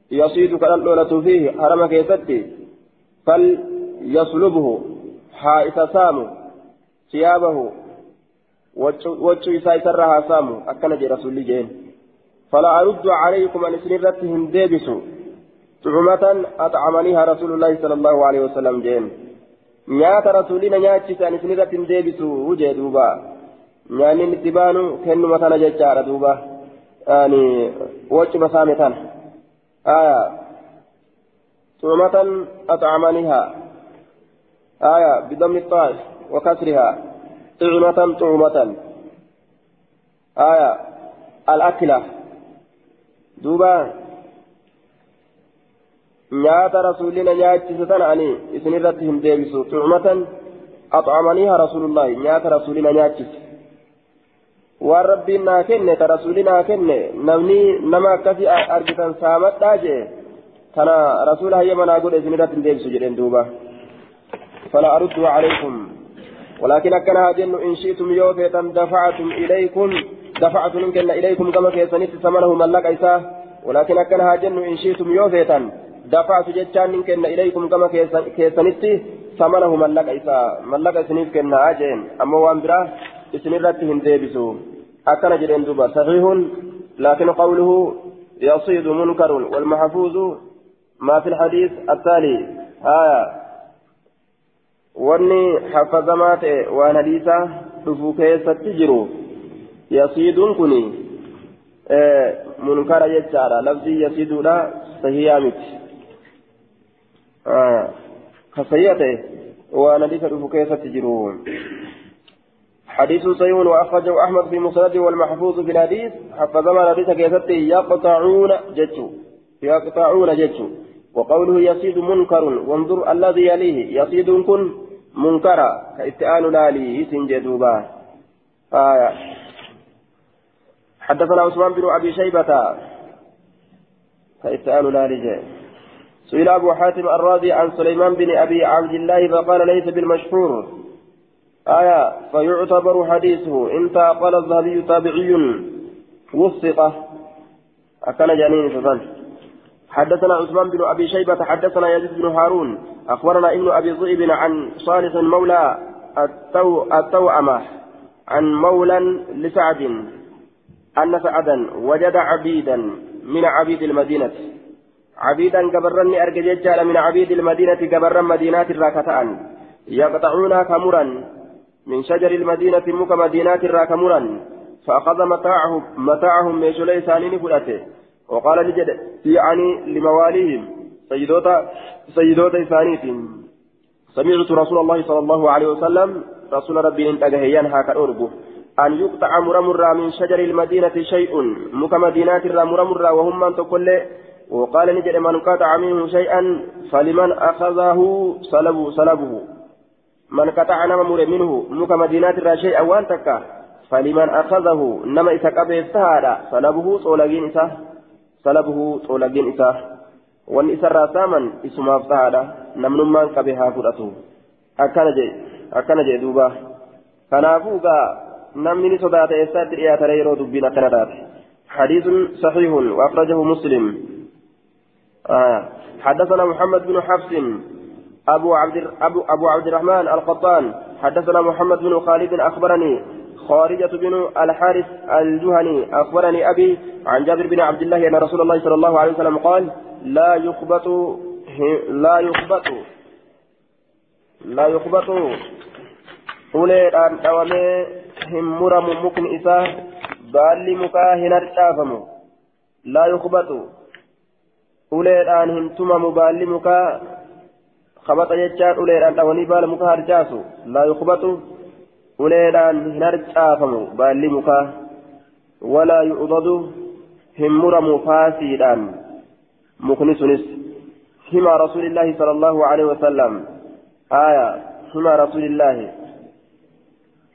فل يصيدك الأولى فيه حرم كيستي فليصلبه حائس سامو ثيابه وجه إساء سرها سامو أكن جي رسول جين فلا أرد عليكم أن سنرتهم ديبسوا طعمة أطعمنيها رسول الله صلى الله عليه وسلم جين nyaata rasuulina nyaachise ani isinirratti hin deebisu jee duuba nyaanni itti baanu kennuma kana jechaadha duuba ani wacuma saame tana aya طعمة أطعمنيها آية بضم الطاء وكسرها طعمة طعمة آية الأكلة دوبا nyaata rasuulina nyaachise tana ani isinirratti hin deebisu tucmatan axcamaniiha rasulullaahi nyaata rasuulina nyaachise waan rabbiin naa kenne ta rasuuli naa kenne namni nama akkasi argitan saamadhaa jee tana rasuula hayyama naa godhe isinirratti hin deebisu jedhen duuba fala aruddu calaykum ولكن أكنها جن إن شئتم يوفيتا دفعتم إليكم دفعتم كن إليكم كما كيسنت ثمنه ملك إساه ولكن أكنها جن إن شئتم يوفيتا دفعت جتان كن إليكم كما كيسنت ثمنه ملك إساه ملك إسنيف كن أجين أما وان إسنرتهم ديبسو أكن جرين دوبا صحيح لكن قوله يصيد منكر والمحفوظ ما في الحديث التالي آية wanni hafazamaa ta'e waan hadiisa dhufu keessatti jiru yasiiduun kun munkara jechaadha lafzii yasiiduudha sahiyaa miti ka sahiya ta'e ونديس الفكيسة تجرون حديث صحيح وأخرجه أحمد في مسنده والمحفوظ في الحديث. حفظ ما حديث كيسته يقطعون جتشو. يقطعون جتشو. وقوله يصيد منكر وانظر الذي يليه. يصيد كن منكرا كاستئان لالي سنجدوبا. آية. حدثنا عثمان بن أبي شيبة كاستئان لالي سئل أبو حاتم الراضي عن سليمان بن أبي عبد الله فقال ليس بالمشهور. آية فيعتبر حديثه. انت قال الذهبي تابعي وثقة. أكن جنين فظن حدثنا عثمان بن أبي شيبة حدثنا يزيد بن هارون. أخبرنا ابن أبي ذئب عن صالح مولى التو التوأمة عن مولى لسعد أن سعدا وجد عبيدا من عبيد المدينة. عبيدا قبرني أرججت من عبيد المدينة قبرا مدينات الراكتان. يقطعونها كمرا. من شجر المدينة مك مدينات الراكمرا فأخذ متاعهم متاعهم من شلي سانين فلته وقال لجد يعني لمواليهم سيدوتا سيدوتا ثانيتهم. سمعت رسول الله صلى الله عليه وسلم رسول ربي انت هيان هاك أربو أن يقطع مرمرا من شجر المدينة شيء مك مدينات مرمرا وهم من تقول وقال نجد من قطع منه شيئا فلمن أخذه سلبه سلبه. من قطع نما مر منه مك مدينات الراشي أوان تكا فلمن أخذه نما إسا قبيستها سلبه طولقين إسا سلبه طولقين إسا. وان إسا راساما إسما أفتها نمن من قبيها فرأته أكان جي أكان جي دوبا. كنافو sodaate eessaatti dhiyaatanii yeroo dubbiin akkana taate حديث صحيح وأخرجه مسلم. آه. حدثنا محمد بن حفص أبو عبد أبو, أبو عبد الرحمن القطان. حدثنا محمد بن خالد أخبرني. خارجة بن الحارث الجهني أخبرني أبي عن جابر بن عبد الله أن رسول الله صلى الله عليه وسلم قال لا يخبط لا يخبط لا يخبط muramu mukni isaa baalli mukaa hin harcaafamu laa yukbatu uleedhaan hin tumamu baalli mukaa خبط جتان أوليدان أولي بال مكا هرجاسو لا يخبط أوليدان هنرجافمو بالي مكا ولا يؤضد همرم فاسيدان مكنسنس هما رسول الله صلى الله عليه وسلم آية هما رسول الله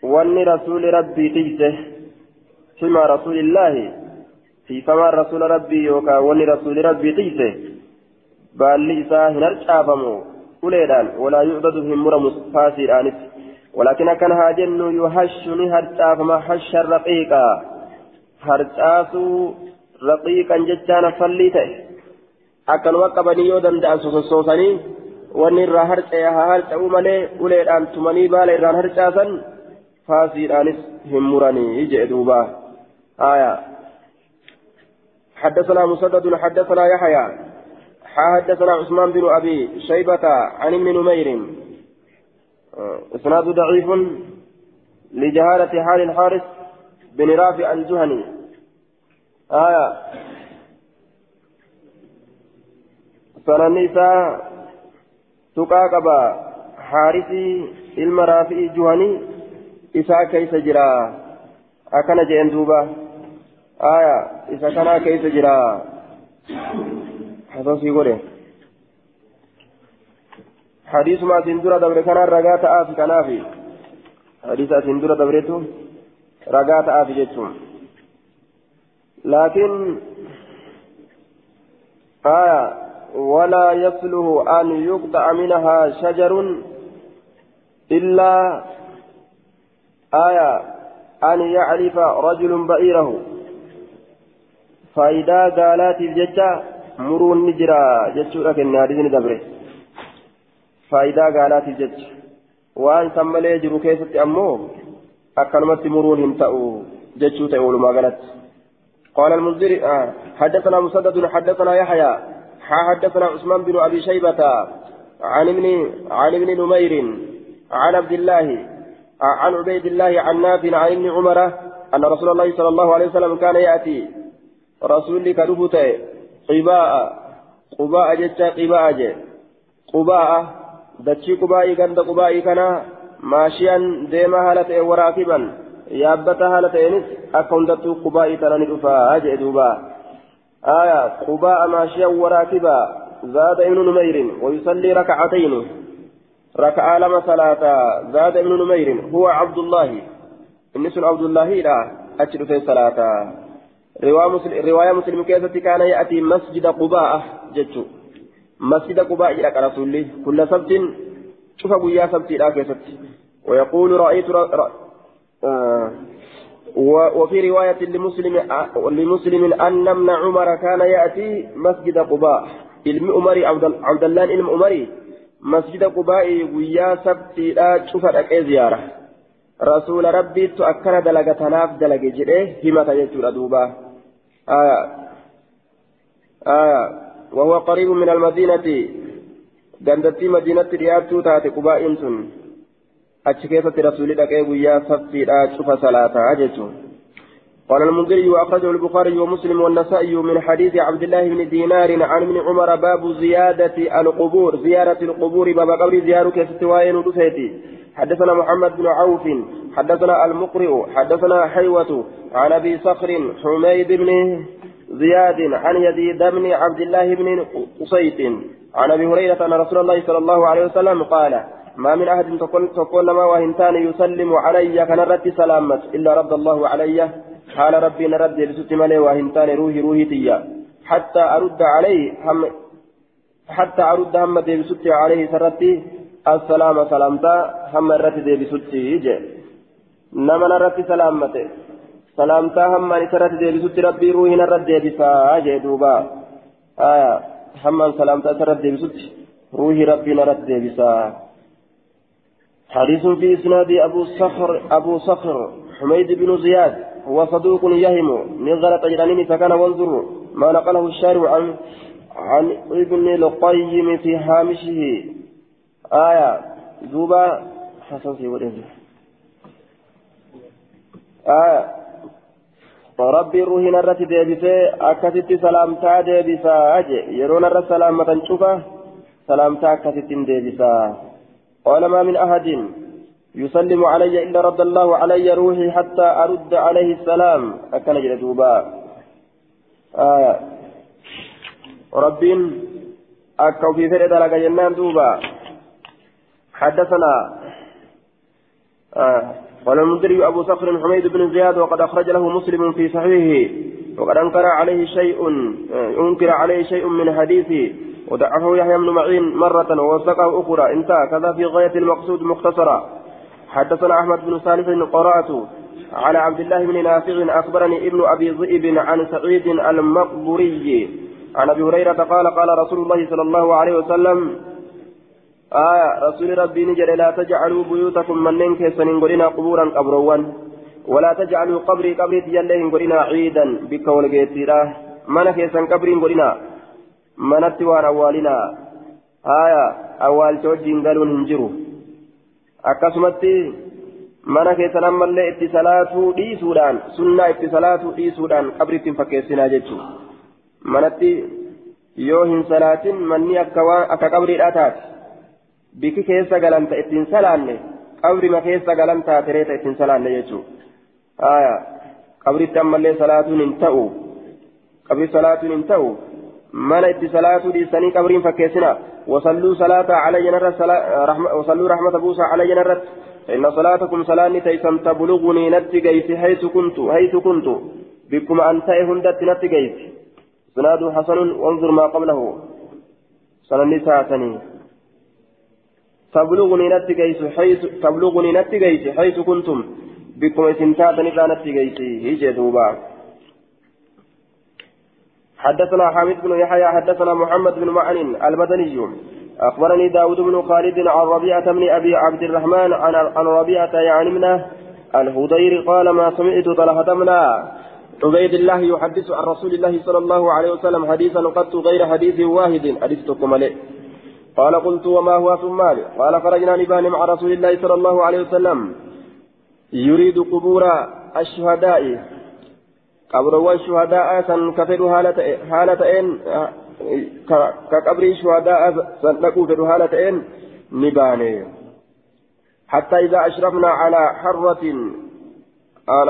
واني رسول ربي تجته هما رسول الله في فما رسول ربي يوكا واني رسول ربي تجته بالي إساه هنرجافمو uleedhaan walaa yucdadu hin muramu faasiidhaanis ولكن كان هاجن يهشني هرتافما هش الرقيقا هرتاسو رقيقا ججانا فليته أكن وقبني يودن دان سوسوساني wanni irraa harca'e haa harca'u malee uleedhaan tumanii baala irraan harcaasan faasiidhaanis hin muranii jee duuba aya حدثنا مسدد حدثنا يحيى حدثنا عثمان بن أبي شيبة عن ابن نمير. إسناد ضعيف لجهالة حال الحارث بن رافع الجهني. آية. سننسى تقاقب حارثي المرافع جهني إسا كيس جرا. أكن جين دوبا. آية. إسا كنا كيس جرا. حساسي قولي. حديث ما سندورة دبر كان رقات آفي كنافي. حديث سندورة دبرته رقات آفي جتهم لكن آية ولا يصله أن يقطع منها شجر إلا آية أن يعرف رجل بئيره فإذا قالت الججة jechuudha kennaa hadiisni dabre faayidaa gaalaatiif jecha waan san malee jiru keessatti ammoo akkanumatti muruun hin ta'u jechuu ta'e walumaa galatti قال المنذر آه حدثنا مسدد حدثنا يحيى حدثنا عثمان بن ابي شيبه عن ابن عن ابن نمير عن عبد الله عن عبيد الله عن نافع عن ابن عمر ان رسول الله صلى الله عليه وسلم كان ياتي رسول كربته قباء قباء جتا قباء جي قباء ganda qubaa'ii kana maashiyan deema haala ta'e waraakiban yaabbata haala ta'eenis akka hundattuu qubaa'ii tana ni dhufaa jee duuba آية قباء ماشيا وراكبا زاد ابن نمير ويصلي ركعتين ركعة لما صلاة زاد ابن نمير هو عبد الله النسل عبد الله لا أجر في صلاة رواية مسلم كيف كان يأتي مسجد قباء جتشو مسجد قباء إلى رسول الله كل سبت شوف أبو يا سبت إلى كيست ويقول رأيت ر... ر... آه وفي رواية لمسلم لمسلم أن ابن عمر كان يأتي مسجد قباء علم عمري عبد الله علم عمري مسجد قباء ويا سبتي لا تشوف لك زيارة رسول ربي تؤكد دلقة ناف دلقة جريه هما تجتر دوبا آية. آية. وهو قريب من المدينة. قندتي مدينة رياض تاتي قباء سن achi keessatti rasuulli dhaqee guyyaa sabtiidha cufa salaataa jechuun قال المنذري وأخرجه البخاري ومسلم والنسائي من حديث عبد الله بن دينار عن ابن عمر باب زيادة القبور زيارة القبور باب قبر زيارة كستوائن ودفيتي حدثنا محمد بن عوف حدثنا المقرئ حدثنا حيوة عن أبي صخر حميد بن زياد عن يزيد بن عبد الله بن قصيت عن أبي هريرة أن رسول الله صلى الله عليه وسلم قال ما من أحد tokkollee nama waan hin taane يسلم علي kan narratti salaamate إلا رد الله علي. قال rabbi narratti deebise malee waan hin taane ruuhii ruuhii tiyya. حتى أرد عليه hamma حتى أرد hamma deebisutti عليه isarratti. السلام salaamata hamma irratti deebisutti jechi nama narratti salaamate salaamata hamma isarratti deebisutti rabbi ruuhii narratti deebisa jedhe duuba آه hamma salaamata isarratti deebisutti ruuhii rabbi narratti deebisa حديث في إسناد أبو صخر أبو صخر حميد بن زياد هو صدوق يهم من غلط jedhaniin فكان وانظر ما نقله الشارع عن عن ابن القيم في هامشه آية duuba حسن في ولده آية ربي روحي نرتي ديبسي أكتت سلامتا ديبسا أجي يرون الرس سلامة شوفا سلامتا أكتت ديبسا قال ما من أحد يسلم علي إلا رد الله علي روحي حتى أرد عليه السلام. أكن جلدوبا آية رب أكو في فرد لك جنان دوبا. حدثنا آه قال المنذري أبو صخر حميد بن زياد وقد أخرج له مسلم في صحيحه وقد أنكر عليه شيء أنكر عليه شيء من حديثه ودعه يحيى بن معين مرة ووثقه أخرى انتهى كذا في غاية المقصود مختصرا حدثنا أحمد بن سالف قرأت على عبد الله بن نافع أخبرني ابن أبي ذئب عن سعيد المقبري عن أبي هريرة قال قال رسول الله صلى الله عليه وسلم آية رسول ربي نجر لا تجعلوا بيوتكم منين كيسن قلنا قبورا قبروان ولا تجعلوا قبري قبري تجلين قلنا عيدا بك ولقيتنا من كيسن قبري waan awwaalinaa haya awwaalcha wajjiin galuun hin jiru akkasumatti mana keessan ammallee itti salaatuu dhiisuudhaan sunnaa itti salaatuu dhiisuudhaan qabriitti hin fakkeessinaa jechuudha manatti yoo hin salaatin manni akka waan akka qabriidhaa taate biki keessa galanta ittiin salaanne qabrima keessa galan taate reeta ittiin salaanne jechuudha. Qabritti ammallee salaatuun hin ta'u. Qabri salaatuun hin ta'u. اتي صلاة ديساني قبرين فكيسنا وصلوا صلاة علي نرت رحمة وصلوا رحمة بوسى علي نرت فإن صلاتكم صلاة تيسن تبلغني نتجيس حيث كنت حيث كنت بكم أنت هندت نتجيس سناد حسن وانظر ما قبله سنن ساعتني تبلغني نتجيس حيث تبلغني نتجيس حيث كنتم بكم اسنتاتني لا نتجيس هيجي دوبا حدثنا حامد بن يحيى حدثنا محمد بن معن المدني أخبرني داود بن خالد عن ربيعة بن أبي عبد الرحمن عن عن ربيعة يعني منه الهدير قال ما سمعت طلحة من عبيد الله يحدث عن رسول الله صلى الله عليه وسلم حديثا قدت غير حديث واحد حديثكم عليه قال قلت وما هو ثم قال خرجنا نبان مع رسول الله صلى الله عليه وسلم. يريد قبور الشهداء. ta'een ka qabrii shuhadaa san dhaquu fedhu haala ta'een نباني حتى إذا أشرفنا على حرة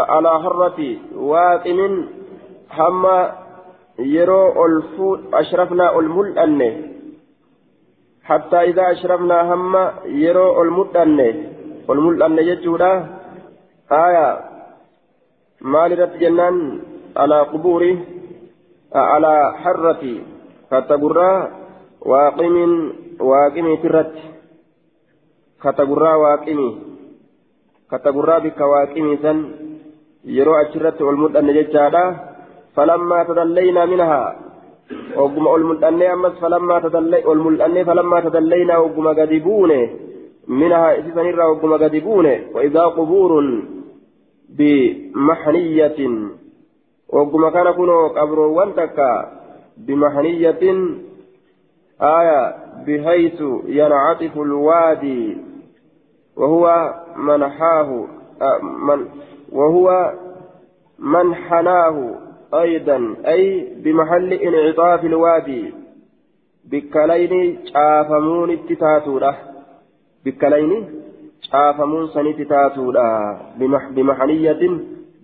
على حرة واقم هم يرو أشرفنا الملأنه حتى إذا أشرفنا هم يرو الملأنه والملأنه يجودا. آية. مال جنان على قبوره على حرة فتقرى واقم واقم ترت. كتقرى واقمي. كتقرى بك واقمي سن. يرو أشرت والمدن ججادا فلما تدلينا منها وقم المدن أمس فلما تدلي والمدن فلما تدلينا وقم قدبون منها إسسن وقم قدبون وإذا قبور بمحنية وقم كان كنو قبر وانتك بمحنية آية بحيث ينعطف الوادي وهو منحاه من وهو منحناه أيضا أي بمحل انعطاف الوادي. بكلين شافمون التتاتورة بكلين شافمون سني تتاتورة بمحنية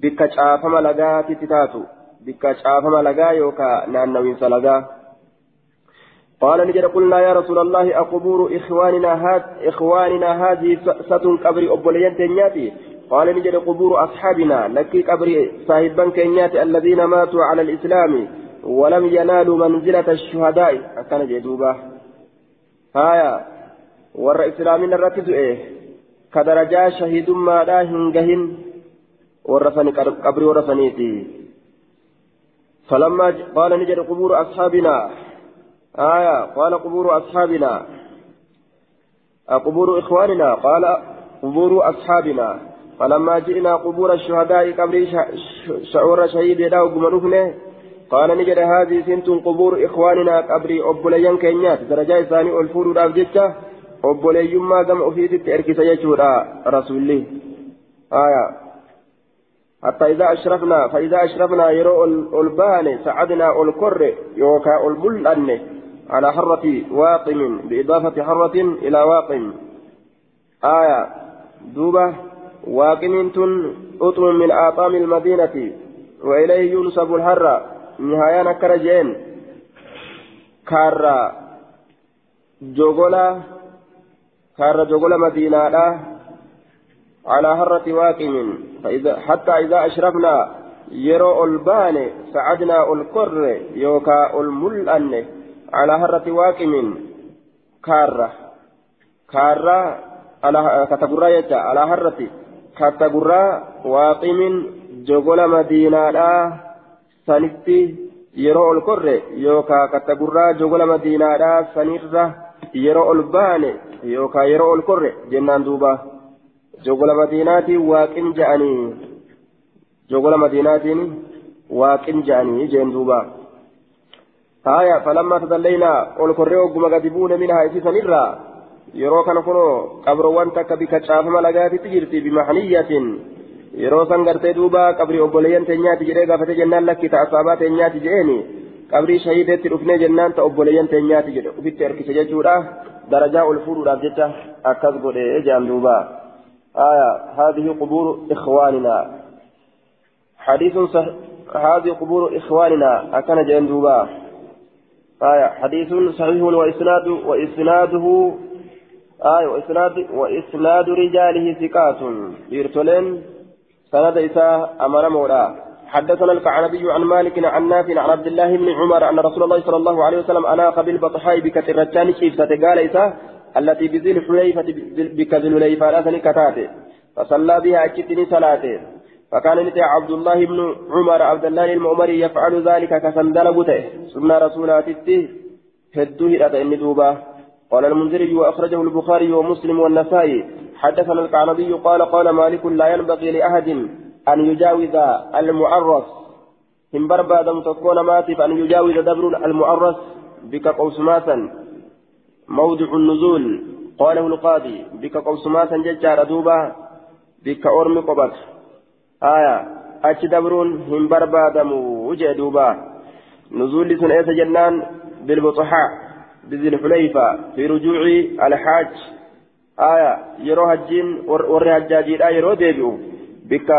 بك شافم لغا تتاتو بك شافم لغا يوكا نانوين سلغا. قال نجد قلنا يا رسول الله أقبور إخواننا هاد إخواننا هذه ستن قبر أبوليان تنياتي قال نجد قبور أصحابنا لك قبر صاحبا كنياتي الذين ماتوا على الإسلام ولم ينالوا منزلة الشهداء. كان جدوبا هايا ور إسلامنا الركز إيه. كدرجة شهيد ما لا هنجهن. ورثني قبر ورثنيتي. فلما قال نجد قبور أصحابنا. آية. قال قبور أصحابنا. قبور إخواننا. قال قبور أصحابنا. فلما جئنا قبور الشهداء قبل شعور شهيد له قمنوفنه قال نجد هذه سنت قبور إخواننا قبر أبوليان كينيات. درجة ثاني ألفور الأبجدة أبولي ما قم أفيت إركس يجورا رسول آية. حتى إذا أشرفنا فإذا أشرفنا يرو البان سعدنا الكر يوكا البلن على حرة واقم بإضافة حرة إلى واقم. آية. دوبة. واقم تن أطم من آطام المدينة وإليه ينسب الحرة نهاية نكرجين كارا جوغولا كارا جوغولا مدينة على حرة واقم فإذا حتى إذا أشرفنا يرو البان سعدنا القر يوكا الملأن على هرة واكم كارة كارة على يجا على هرة كتغرى واقم جغل مدينة لا سنتي yeroo ol korre yookaan kattagurraa jogola madiinaadhaa sanirra yeroo ol baane yookaan yeroo ol korre jennaan duuba jogola madiinaatiin waaqin ja'anii jogola madiinaatiin waaqin ja'anii jeen duuba. آية فلما تدلينا والكريو قم قدبون منها إسيسا نرى yeroo kana kunoo qabroowwan takka bika caafama lagaatitti jirti bimaxniyatin yeroo san gartee duuba qabrii obboleeyyan teenyaati jedhee gaafate jennaan lakki ta'a saabaa teenyaati jedheeni qabrii shahiideetti dhufnee jennaan ta'a obboleeyyan teenyaati jedhe ufitti harkise jechuudha fuudhuudhaaf jecha akkas godhe ejaan duuba آية هذه قبور إخواننا حديث صح هذه قبور إخواننا أكن جين دوبا آية حديث صحيح وإسناد وإسناده آية وإسناد وإسناد رجاله ثقات. يرتلين سند إساء أمر مولا حدثنا الكعنبي عن مالك عن نافع عن عبد الله بن عمر أن رسول الله صلى الله عليه وسلم أناق بالبطحاء بكثر الرجال شيفة قال إساء التي بذي الحليفة بكذل الحليفة لا كتاته فصلى بها أجتني صلاته فكان نتي عبد الله بن عمر عبد الله المؤمري يفعل ذلك كسندل بوته. سنة رسولاتي هدوه إلى إن دوبا قال المنذري وأخرجه البخاري ومسلم والنسائي حدثنا القعنبي قال قال مالك لا ينبغي لأحد أن يجاوز المعرس. هم بربادا تكون ماتف أن يجاوز دبر المعرس بك قوسماتا موضع النزول. قاله القاضي بك قوسماتا ججار دوبا بك أرمي قبط. آية. أتش دبرون هم بربادمو وجه دوبا. نزول سن إيسا جنان بالبطحاء. بذي الحليفة في رجوع الحاج. آية يرو هجين ور هجاجيدا يرو ديبئو بك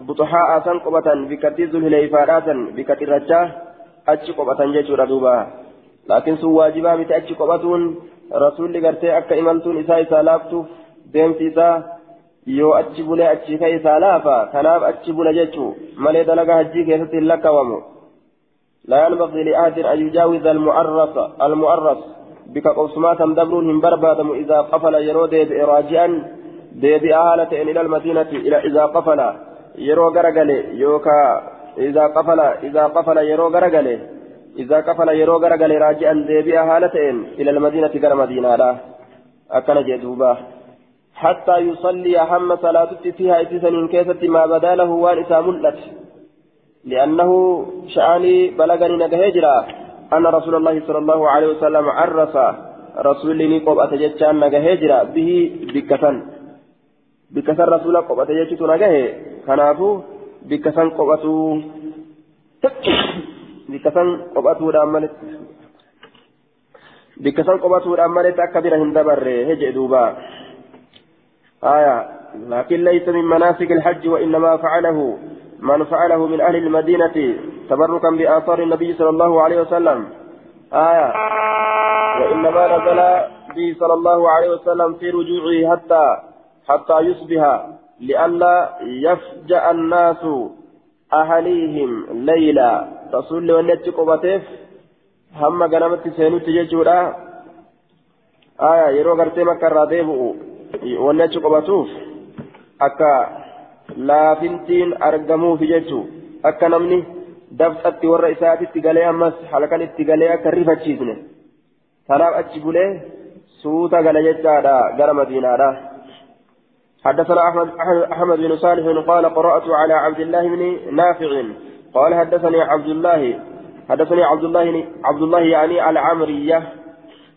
بطحاء سن قبة بك تيزو الهليفات بك ترجا أتش قبة جيشورا دوبا لكن سو واجبا متى أتش قبتون رسول قرتي أكا إمالتون إسا إسا لافتوف deemsi isaa yoo achi bulee achi ka'e isaa laafa kanaaf achi bula jechuu malee لا ينبغي لأحد أن يجاوز المعرس المعرس بك قوسمات دبر هم بربادم إذا قفل يرو ديب راجعا ديب أهالة إلى المدينة إلى إذا قفل يرو غرغل يوكا إذا قفل إذا قفل يرو غرغل إذا قفل يرو غرغل راجعا ديب أهالة إلى المدينة غير مدينة لا. أكن جدوبا. حتى يصلي هم صلاة فيها إتسن كيسة ما بدا له وان ملت. لأنه شأني بلغني نجهجرا أن رسول الله صلى الله عليه وسلم عرف رسول لي قب أتجتشان نجهجرا به بكثن. بكثن رسول قب أتجتشت نجه كنافو بكثن قبتو بكثن قبتو دامنت بكثن قبتو دامنت أكبر هندبر هجئ دوبا. آية. لكن ليس من مناسك الحج وإنما فعله. من فعله من أهل المدينة تبركا بآثار النبي صلى الله عليه وسلم. آية. وإنما نزل به صلى الله عليه وسلم في رجوعه حتى حتى يصبح لئلا يفجأ الناس أهليهم ليلا. رسول ونيت قبتيف هم قنمت سينوت ججورا آية. يرو غرتي مكة راديبو achi qobatuuf akka laafintiin argamuuf jechuun akka namni dabsatti warra isaatitti galee ammas halkan itti galee akka rifachiisne kanaaf achi bulee suuta gala jechaadha gara madiinaadha. حدثنا أحمد, أحمد بن صالح قال قرأت على عبد الله بن نافع قال حدثني عبد الله حدثني عبد الله عبد الله يعني العمرية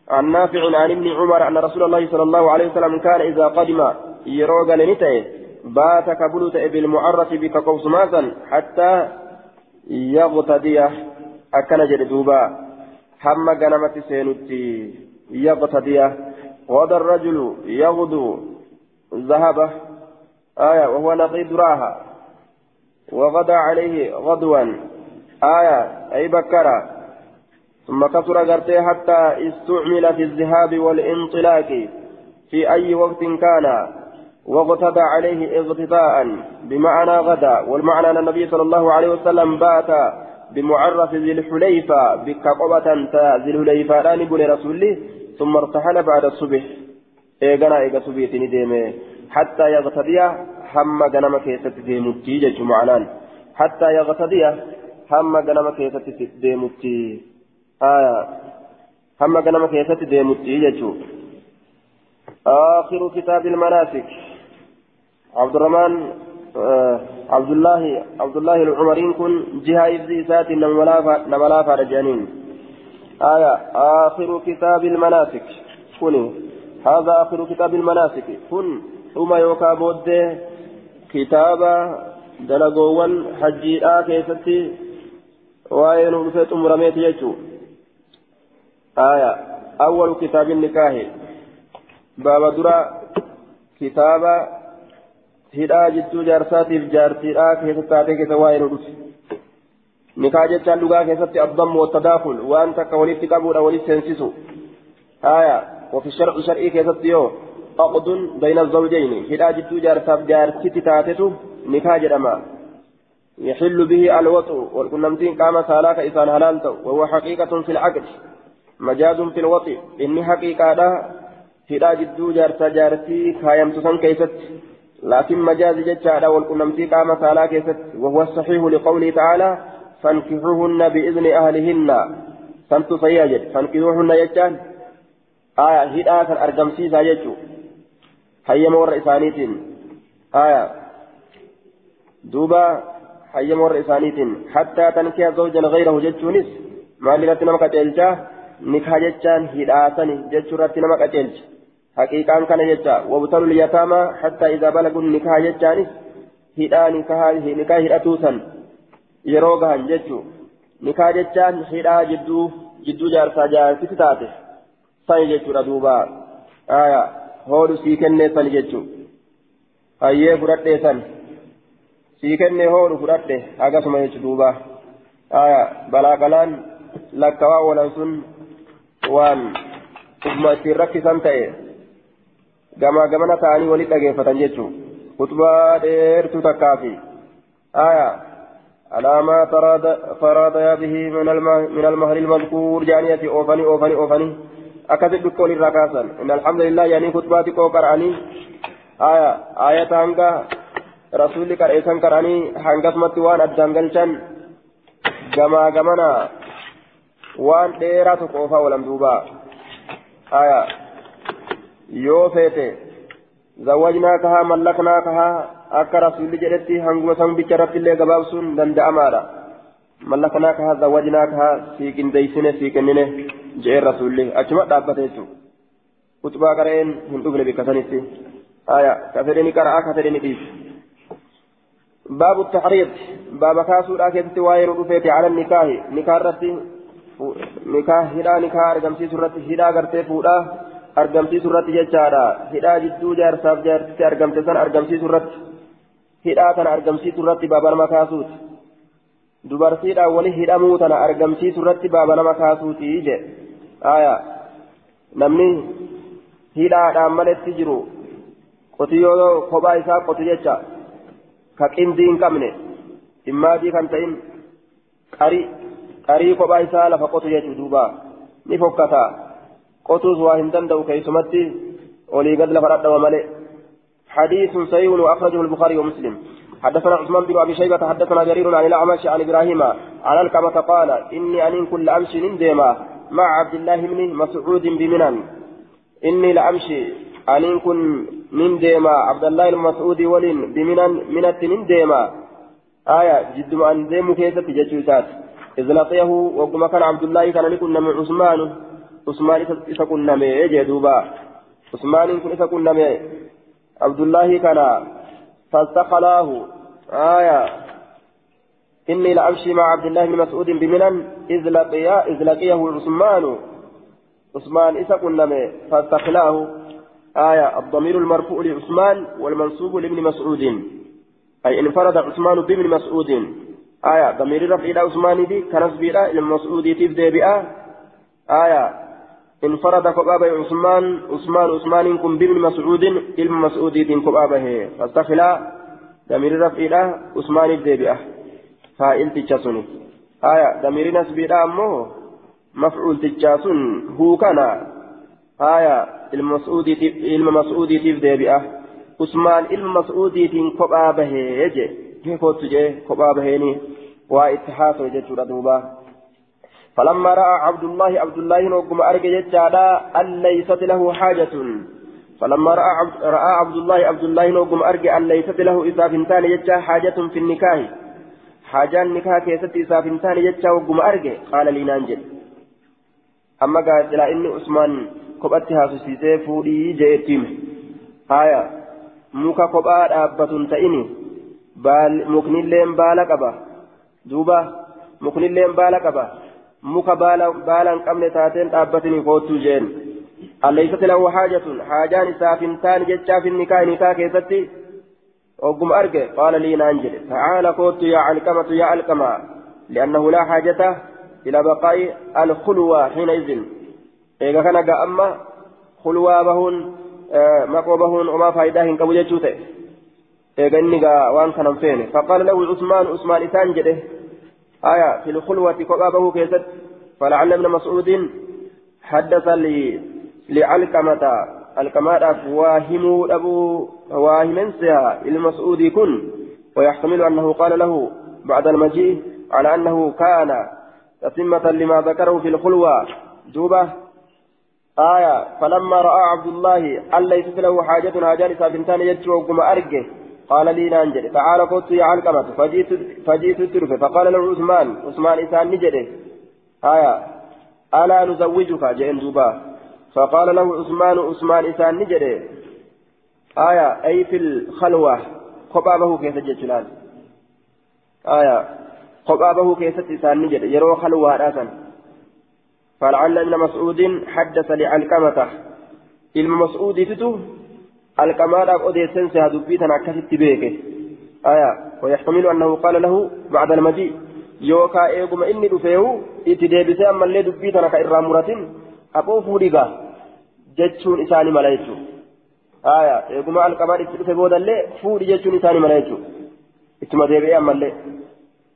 عن نافع عن ابن عمر أن رسول الله صلى الله عليه وسلم كان إذا قدم يروق لنتئ بات كبلت بالمعرف بك قوسماسا حتى يغتدي. أكن جدوبا هم غنمت سينتي يغتدي. غدا الرجل يغدو ذهبه آية وهو نقيد راها وغدا عليه غدوا. آية أي بكرة ثم كثر غرتي حتى استعمل في الذهاب والانطلاق. في أي وقت كان. واغتدى عليه اغتداء بمعنى غدا والمعنى أن النبي صلى الله عليه وسلم بات بمعرف ذي الحليفة بكقبة ذي الحليفة لا نقول رسوله ثم ارتحل بعد الصبح. إيغانا إيغا صبيتني ديمي حتى يغتدي هم غنم كيست ديمتي جج معنان. حتى يغتدي هم غنم كيست ديمتي آية. هم كلمة كيست ديمتي يجو آخر كتاب المناسك. عبد الرحمن آه عبد الله عبد الله العمرين كن جهة إبزي سات نملا فرجانين آية آخر كتاب المناسك. كن هذا آخر كتاب المناسك. كن ثم يوكا بود كتاب دلقوان حجيئا كيستي وين رفيت مرميت يجو. آية أول كتاب النكاح. باب درا كتاب hidhaa jidduu jaarsaatiif jaartiidhaa keessatti taatee keessa waa'ee nu dhufe nikaa jechaan dhugaa keessatti abbammu wattadaakul waan takka walitti qabuudha walitti seensisu haya وفي الشرع shar'ii keessatti yoo عقد بين الزوجين hidhaa jidduu jaarsaaf jaartitti taatetu nikaa jedhama يحل به الوطء wal qunnamtiin qaamaa saalaa kan isaan halaaltu وهو حقيقة في العقد مجاز في الوطي inni حقيقة la hidhaa jidduu jaarsaa jaartii kaayamte san keessatti لكن مجاز jechaa wal qunnamtii qaama saalaa keessatti وهو الصحيح لقوله تعالى فانكحوهن بإذن أهلهن. سنت سياجد فانكحوهن يجان آية هدا كان أرقمسي ساججو هيا مور إسانيتين. آية. دوبا هيا مور إسانيتين. حتى تنكي زوجا غيره جتشونس ما لنتنا مكتلجاه nikaa jechaan hidhaasani jechuurratti nama qaceelcha haqiiqaan kana jecha wabtalul yataamaa hattaa idaa balagun nikaa jechaanis hidhaa nikaa hidhatuu san yeroo gahan jechuu nikaa jechaan hidhaa jidduu jidduu jaarsaa jaarsiti taate sani jechuudha duuba aya hoodhu sii kenneessan jechuun hayyee fudhadheessan sii kennee hoodhu fudhadhe akkasuma jechuun duuba balaa qalaan lakkawaa oolan sun waan ufuma ittiin rakkisan ta'e gamaa gamana ta'anii walitti dhageeffatan jechuun kutubaa dheertuu takkaafi على ما فراد به من من المهر المذكور جانية أوفني أوفني أوفني أكثر بكل الركاسا إن الحمد لله يعني خطباتي كوكراني آية آية هنگا رسولي كرئيسان كراني هنگا سمت وان أدنگلشان جما جمنا وان ديرا تقوفا ولم دوبا آية يو فيتي زوجناكها ملكناكها akka rasuulli jedhetti hanguma san bicha irratti illee gabaabsuun danda'amaadha mallakanaa kaha zawajnaa kaha sii qindeeysine sii kennine je'een rasuulli achuma dhaabbate jechuudha utubaa qara'een hin dhufne bikka sanitti aya ka fedheni qara'aa ka fedheni dhiisi باب التحريض باب كاسودا كيتي واير رفيتي على النكاح نكاح رتي نكاح هدا نكاح ارغمسي سورتي هدا غرتي فودا سورتي جچادا هدا جدو جار صاحب جار ارغمتي سن ارغمسي سورتي hidhaa tana argamsiisu irratti baaba nama kaasuuti dubartiidhaan wali hidhamuu tana argamsiisu irratti baaba nama kaasuuti je aya namni hidhaadhaan maletti jiru qotiyyoo kophaa isaa qotu jecha ka qindii hin qabne dhimmaadii kan ta'in qarii kophaa isaa lafa qotu jechuu duuba ni fokkata hin danda'u keessumatti olii gad lafa dhadhawa malee. حديث صحيح وأخرجه البخاري ومسلم حدثنا عثمان بن أبي شيبة حدثنا جرير عن الأعمش عن إبراهيم عن الكمة قال إني أن كل أمشي ننديما مع عبد الله بن مسعود بمنن إني لأمشي أن كن ننديما عبد الله المسعود ولن بمنن منت ننديما آية جد ما أنديم كيسة جتشوسات إذ لقيه وقم كان عبد الله كان لكن من عثمان عثمان إذا كنا مي دوبا عثمان كن إذا كنا مي عبد الله كان فاستخلاه آية إني لأمشي مع عبد الله بن مسعود بمنن إذ لقيا إذ لقيه عثمان عثمان إذا كنا فاستخلاه آية الضمير المرفوع لعثمان والمنصوب لابن مسعود أي انفرد عثمان بابن مسعود آية ضمير رفع إلى عثمان دي كنسب إلى المسعود تبدأ بآ آية انفرد كبابة عثمان عثمان عثمان كن بابن مسعود علم مسعود كبابة فاستخلا ضمير رفع إلى عثمان الدبئة فائل تجاسوني. آية ضمير نسب إلى أمه مفعول تجاسون. هو كان. آية المسعود مسعود تبدأ عثمان علم مسعود كبابة يجي كيف تجي كبابة هني واتحاد وجدت دوبا. فلما رأى عبد الله عبد الله نوكم أرجع جادا أن ليست له حاجة. فلما رأى عبد, رأى عبد الله عبد الله نوكم أرجع أن ليست له إذا فنتان يجا حاجة في النكاح. حاجة النكاح كيست إذا فنتان يجا وكم أرجع قال لي نانجل أما قال لا إني عثمان كبتها سيسي فودي جئتيم. آية. موكا كبار أبة تئني بال مكنين بالا قبا دوبا. مكنين بالا قبا muka baala hin qabne taateen dhaabbatanii koottuu jeen alleeysati lahu haajatun haajaan isaaf hin taane jechaaf inni kaa nikaa keessatti ogguma arge qaala lii naan jedhe tacaala koottu yaa alqamatu yaa alqama liannahu laa haajata ila baqaa'i alkhulwaa xiina izin eega kana ga amma khulwaa bahuun maqoo bahuun omaa faayidaa hin qabu jechuu ta'e eega inni gaa waan kanan feene faqaala lahu cusmaan usmaan isaan jedhe آية في الخلوة كبابه كيست. فلعل ابن مسعود حدث لي لعلكمة الكمال واهم أبو واهم سها المسعود كن. ويحتمل أنه قال له بعد المجيء على أنه كان تتمة لما ذكره في الخلوة. دوبة. آية. فلما رأى عبد الله أن ليست له حاجة هاجان سابنتان يجوا وقم أرجه. قال لي نانجل تعال قلت يا علقمة فجئت فجئت الترف فقال له عثمان عثمان إسان نجده آية. ألا نزوجك؟ جئن دوبا. فقال له عثمان عثمان إسان نجده آية. أي في الخلوة. خبابه كيف جتلان آية. خبابه كيف إسان نجده يرو خلوة راسا فلعل ابن مسعود حدث لعلقمة. ilma mas'uudiititu odeessan seha dubbii tana akkasitti beeke. Aya ويحتمل أنه قال له بعد المجيء يوكا إيغما إني دفيه إتدابسي أما اللي دبيتنا كإرامورة أبو فوريغا جتشون إساني ملايتو آية إيغما القمار إتدفه بودا اللي فوري جتشون إساني ملايتو إتما ديبئي أما اللي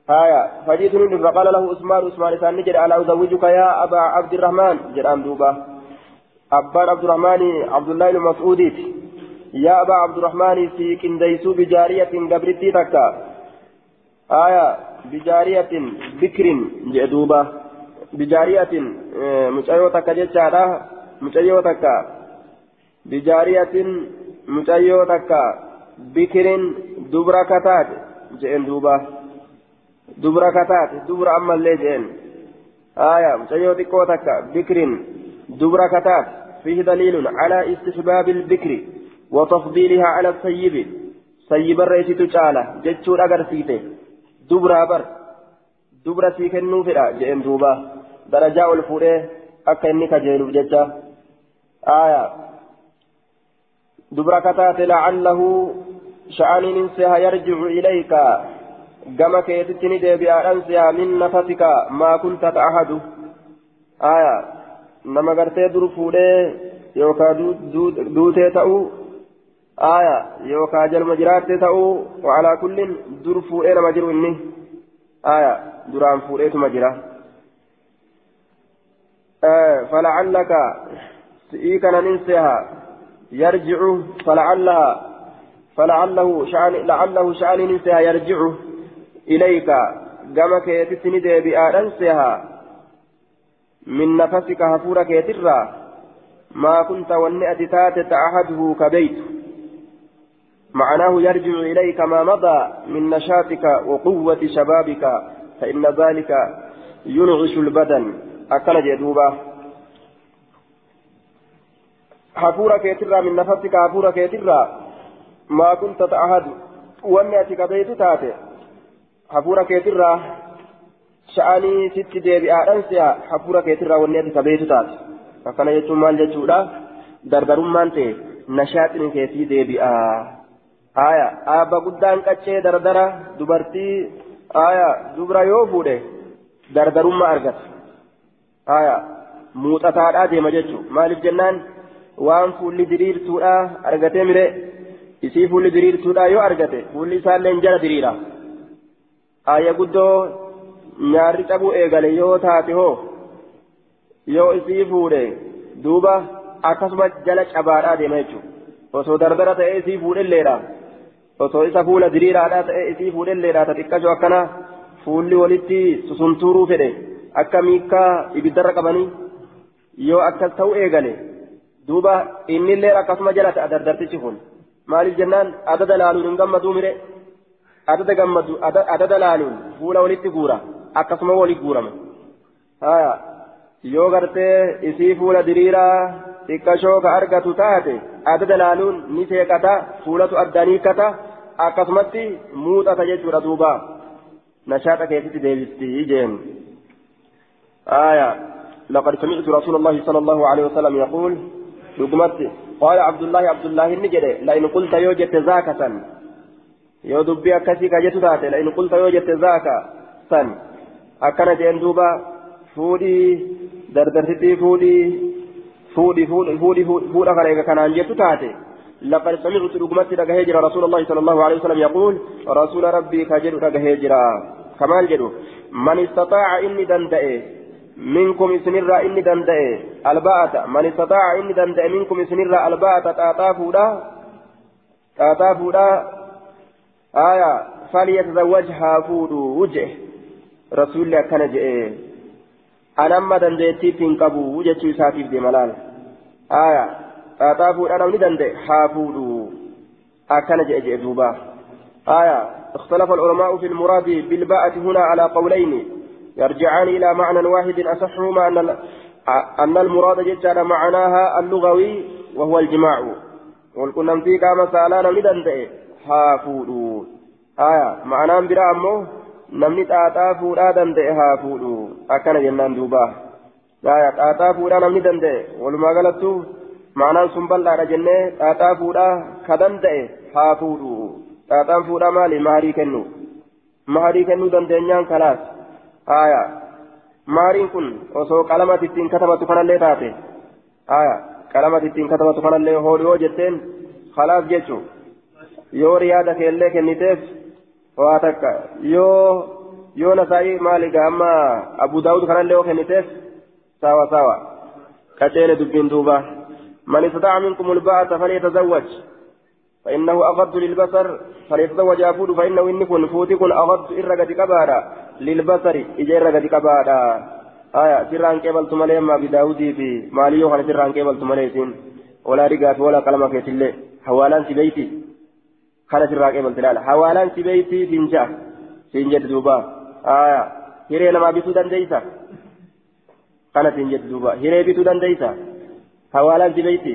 آية فجئتني فقال له عثمان عثمان إساني جد على أزوجك يا أبا عبد الرحمن جد أم دوبا أبان عبد الرحمن عبد الله المسعودي يا أبا عبد الرحمن في كنديسو بجارية قبرتي تكا. آية بجارية بكر جدوبة. بجارية مشايو تكا جتشارا مشايو تكا. بجارية مشايو تكا. بكر دبرة كتات جئن دوبة دبرة كتات دبرة أما اللي جئن. آية مشايو تكو تكا. بكر دبرة كتات فيه دليل على استحباب البكر. وتفضيلها على السيب سيب الرئيس تجعله جتشور أغرسيته دبرا بر دبرا سيكنو فدا جئن دوبا درجاء الفوره أكا إني كجيلو جتشا آية دبرا كتات لعله شأن ننسها يرجع إليك كما كيتتني ديبيا أنسها من نفسك ما كنت تعهد آية nama gartee dur fuudhee yookaan duutee ta'uu aya yookaan jalma jiraattee ta'uu wa'alaa kullin dur fuudhee nama jiru inni aya duraan fuudheetuma jira فلعلك سئيكا ننسيها. يرجع فلعلها فلعله شأن لعله شأن ننسيها يرجع إليك. كما كيتسند بآدنسيها من نفسك هفورك يترى ما كنت والنئة تات تعهده كبيت. معناه يرجع إليك ما مضى من نشاطك وقوة شبابك فإن ذلك ينعش البدن أكل جدوبا هفورك يترى من نفسك هفورك يترى ما كنت تعهد والنئة كبيت تات هفورك يترى sha'anii sitti deebi'aadhaan si'a hafuura keetirraa wanni ati kabeetu taate akkana jechuun maal jechuudha dardarummaan ta'e nashaaxini keetii deebi'a aya aabba guddaan qaccee dardara dubartii aya dubra yoo fuudhe dardarummaa argata. Aya muuxataadhaa deema jechuun maaliif jennaan? Waan fuulli diriirtuudhaa argatee mire. Isii fuulli diriirtuudhaa yoo argate fuulli isaallee jala diriira. Aya guddoo nyaarri cabuu eegale yoo taate hoo yoo isii fuudhe duuba akkasuma jala cabaadhaa deema jechuudha osoo dardara ta'ee isii fuudhelleedha osoo isa fuula diriiraadhaa ta'ee isii fuudhelleedha ta xiqqashoo akkana fuulli walitti susuntuuruu fedhe akka miikkaa ibiddarra qabanii yoo akkas ta'uu eegale duuba innillee akkasuma jala ta'a dardartichi kun maaliif jennaan adada laaluun hin gammaduu mire adada gammadu adada laaluun fuula walitti guura. akkasuma walii guurama haya yoo gartee isii fuula diriiraa xiqqashoo ka argatu taate adada laaluun ni seeqata fuulatu addanii kata akkasumatti muuxata jechuudha duuba nashaaxa keessatti deebisti jeen haya لقد سمعت رسول الله صلى الله عليه وسلم يقول لقمت قال عبد الله عبد الله النجد لئن قلت يوجد ذاك سن يو دبي أكسي كجت لئن قلت يوجد ذاك سن akkana jeen duuba fuudhii dardarsitii fuudhii fuudhii fuudhii fuudha kana eega kanaan jettu taate لقد سمعت رقمت دقهجر رسول الله صلى الله عليه وسلم يقول رسول ربي كجر دقهجر كمال جدو من استطاع إني دندئ منكم سنرى إني دندئ الباءة. من استطاع إني دندئ منكم سنرى الباءة. تأتافودا. تأتافودا. آية. فليتزوجها فودو وجه. rasuulli akkana je'e anamma dandeettiitti hin qabu jechuu isaatiif deema laal aya xaaxaa fuudha namni danda'e haa fuudhu akkana je'e je'e duuba aya اختلف العلماء في المراد بالباءة هنا على قولين يرجعان إلى معنى واحد أصحهما أن أن المراد جدا معناها اللغوي وهو الجماع والكنم في قام سالانا لدندئ هافودو آية معناه برا أمه namni xaaxaa fuudhaa danda'e haa fuudhu akkana jennaan duuba xaaxaa fuudhaa namni danda'e walumaa galattu معنى سنبل على جنة تاتا فودا كدن دئ هافودو تاتا فودا مالي مهري كنو مهري كنو دندنيان خلاص آية مهرين كن وسو قلمة تتين كتبت فنالله تاتي آية قلمة تتين كتبت فنالله هوليو جتين خلاص جيتشو yoo riyaada keellee kenniteef waa takka. Yoo yoo nasaa'ii maaliga amma abu daawud kanallee yoo kenniteef sawa sawa qaceele dubbiin duuba. Man istata'a minkum ulba'ata falyatazawwaj فإنه أغض للبصر فليتزوج أفود فإنه إن كن فوتي كن أغض إرقة كبارا للبصر إجا إرقة كبارا آية سران كيبل تمالي ما بداودي في ماليو خان سران كيبل تمالي ولا رقات ولا كلمة في الله حوالا في بيتي qeebalti ilaala hawaalaan si beeyti siin ja'a siin jedhe duuba aayaa hiree namaa bituu dandeeysa kana siin jedhe duuba hiree bituu beeyti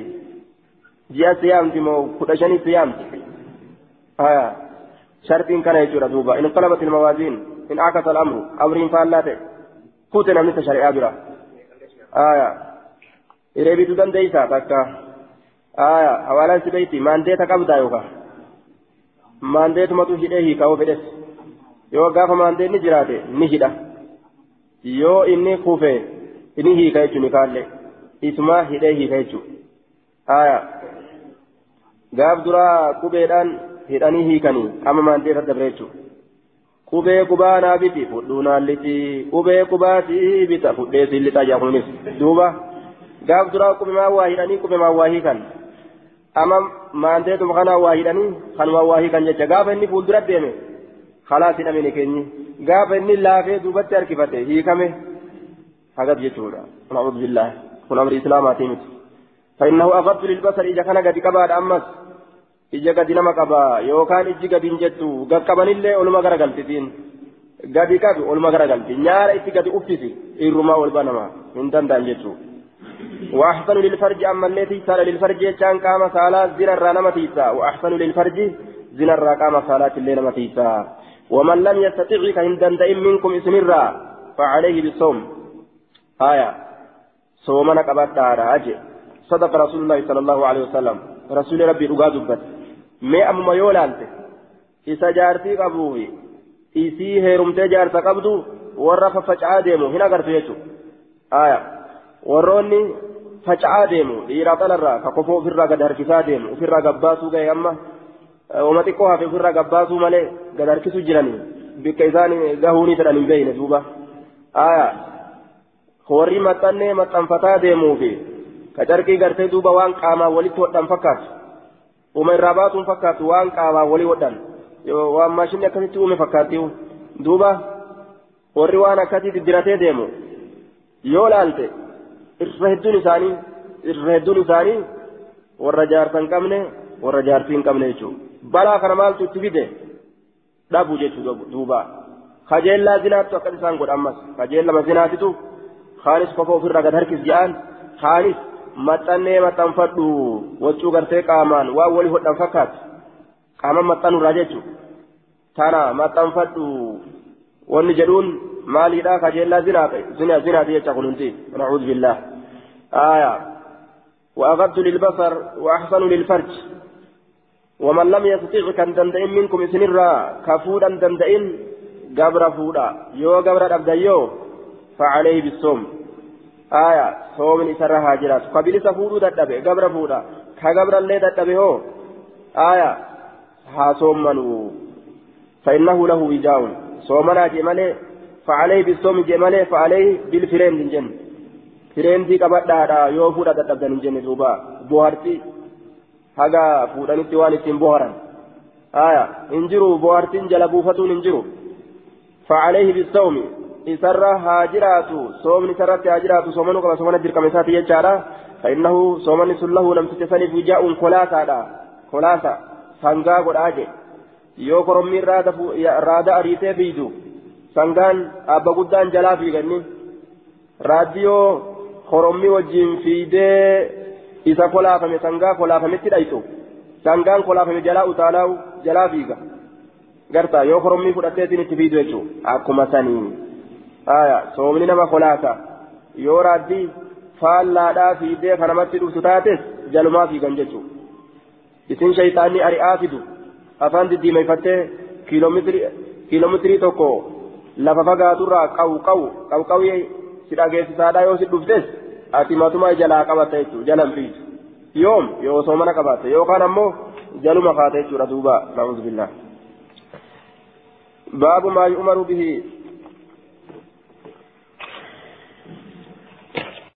ji'a siyaamti moo kudha shanii siyaamti aayaa shartiin kana jechuudha duuba in qalabat ilmawaaziin in akasa al'amru amriin faallaa ta'e kuute namnisa shari'aa bira aayaa hiree bituu dandeeysa takka aayaa hawaalaan si beeyti maandeeta qabdaa yookaan maandeetumatu hidhee hiikaa'uu fedhes yoo gaafa maandeenni jiraate ni hidha yoo inni kufe ni hiika jechuun ni kaalle isumaa hidhee hiika jechuun haaya gaaf duraa qubeedhaan hidhanii hiikanii amma maandeeta dabre jechuun qubee qubaa naa biti fudhuu naalliti qubee qubaatii bita fudhee siin lixa jaakunis duuba gaaf duraa qubemaa waa hidhanii qubemaa waa hiikan. ama maanteetuma kanaa waa hidhanii kanuma waa hiikan jecha gaafa inni fuuldura deeme khalaas hidhamine keenyi gaafa inni laafee duubatti harkifate hiikame hagas jechuudha kun a'udhu billah kun amri islaamaatii miti فإنه أغض للبصر إذا كان قد كبار أمس. إذا قد نما كبا يوكان إجي قد إنجتو قد كبان اللي أولما غرقلت دين قد كبي أولما غرقلت نيار إتي قد أفتسي إرما والبنما من دندان وأحسن للفرج أما التي سال للفرج كان قام صلاة زنا الرانة تيسا. وأحسن للفرج زنا الرقام صلاة الليل متيسا ومن لم يستطع كهن منكم اسمرا فعليه بالصوم. آية. soomana qabadhaadha jee. Sadaqa rasuulillahi sallallahu alaihi wasallam rasuuli rabbii dhugaa dubbate. Mee ammuma yoo laalte isa jaartii qabuufi isii heerumtee jaarsa qabdu warra faffaca'aa deemu hin agartu jechuudha. Aayaa warroonni faca'aa deemu dhiiraa qalarraa ka kofoo ofirraa gad harkisaa deemu ofirraa gabbaasuu ga'e amma eh, oma xiqqoo hafe ofirraa gabbaasuu malee gad harkisuu jiranii bikka isaan gahuu ni fedhan hin beeyne. Warri maxxannee maxxanfataa deemuu fi ka carqii gartee duuba waan qaamaa walitti hodhan fakkaatu uma irraa baatuun fakkaatu waan qaamaa walii hodhan waan maashinni akkasitti uume fakkaattiu duuba warri waan akkasii diddiratee deemu yoo laalte irra hedduun isaanii irra hedduun isaanii warra jaarsa hin qabne warra jaarsii hin qabne jechuudha balaa kana maaltu itti fide dhabu jechuudha duuba kajeellaa zinaattu akkas isaan godha ammas kajeellama zinaatitu kaanis kofa ofirraa gad harkis jedhaan kaanis maxxannee maxxanfadhu waccuu gartee qaamaan waan walii hodhan fakkaatu qaaman maxxanurraa jechuudha tana maxxanfadhu wanni jedhuun مالي لا كجيلا زنا زنا زنا دي تقولنتي نعوذ بالله آية وأغض للبصر وأحسن للفرج ومن لم يستطيع كان دندئن منكم سنرا كفودا دندئن قبر فودا يو قبر أبدا فعليه بالصوم. آية صوم إسرها هاجرات قبل سفودو ددبه قبر فودا. كقبر اللي ددبه هو. آية ها صومنوا فإنه له وجاء صومنا جماله فعليه بالصوم جماله فعليه بالفرين جن. فرين دي قبضا يو فودا ددبن جن دوبا. بوهرتي haga fuudhanitti waan ittiin boharan aya hin jiru bohartiin jala buufatuun hin jiru إسرى هاجرات صوم إسرت هاجرات صومن كما صومن دركم إساتي يجارا فإنه صومن سله لم تتسنف وجاء خلاصة دا خلاصة سانغا قد آجي yoo korommiin raada ariitee fiidu sangaan abba guddaan jalaa fiiganni raadiyoo korommii wajjiin fiidee isa kolaafame sangaa kolaafametti dhayxu sangaan kolaafame jalaa utaalaa'u jalaa fiiga gartaa yoo korommii fudhatteetiin itti fiidu jechuudha akkuma saniin aya soomni nama kolaasa yoo raaddi faallaadhaa fiidee kanamatti dhuftu taates jalumaa fiigan jechu. Isin shayxaanni ari'aa fidu afaan diddiimeeffattee kiiloomitiri tokko lafa fagaaturraa qawu qawu qawu qawee si dhageessisaadhaa yoo si dhuftes ati matumaa jalaa qabatta jechuu jalan fiitu. Yoom yoo soomana qabaatte yookaan ammoo jaluma kaata jechuudha duuba na'uuzu billaa baabu maa yu'maru bihii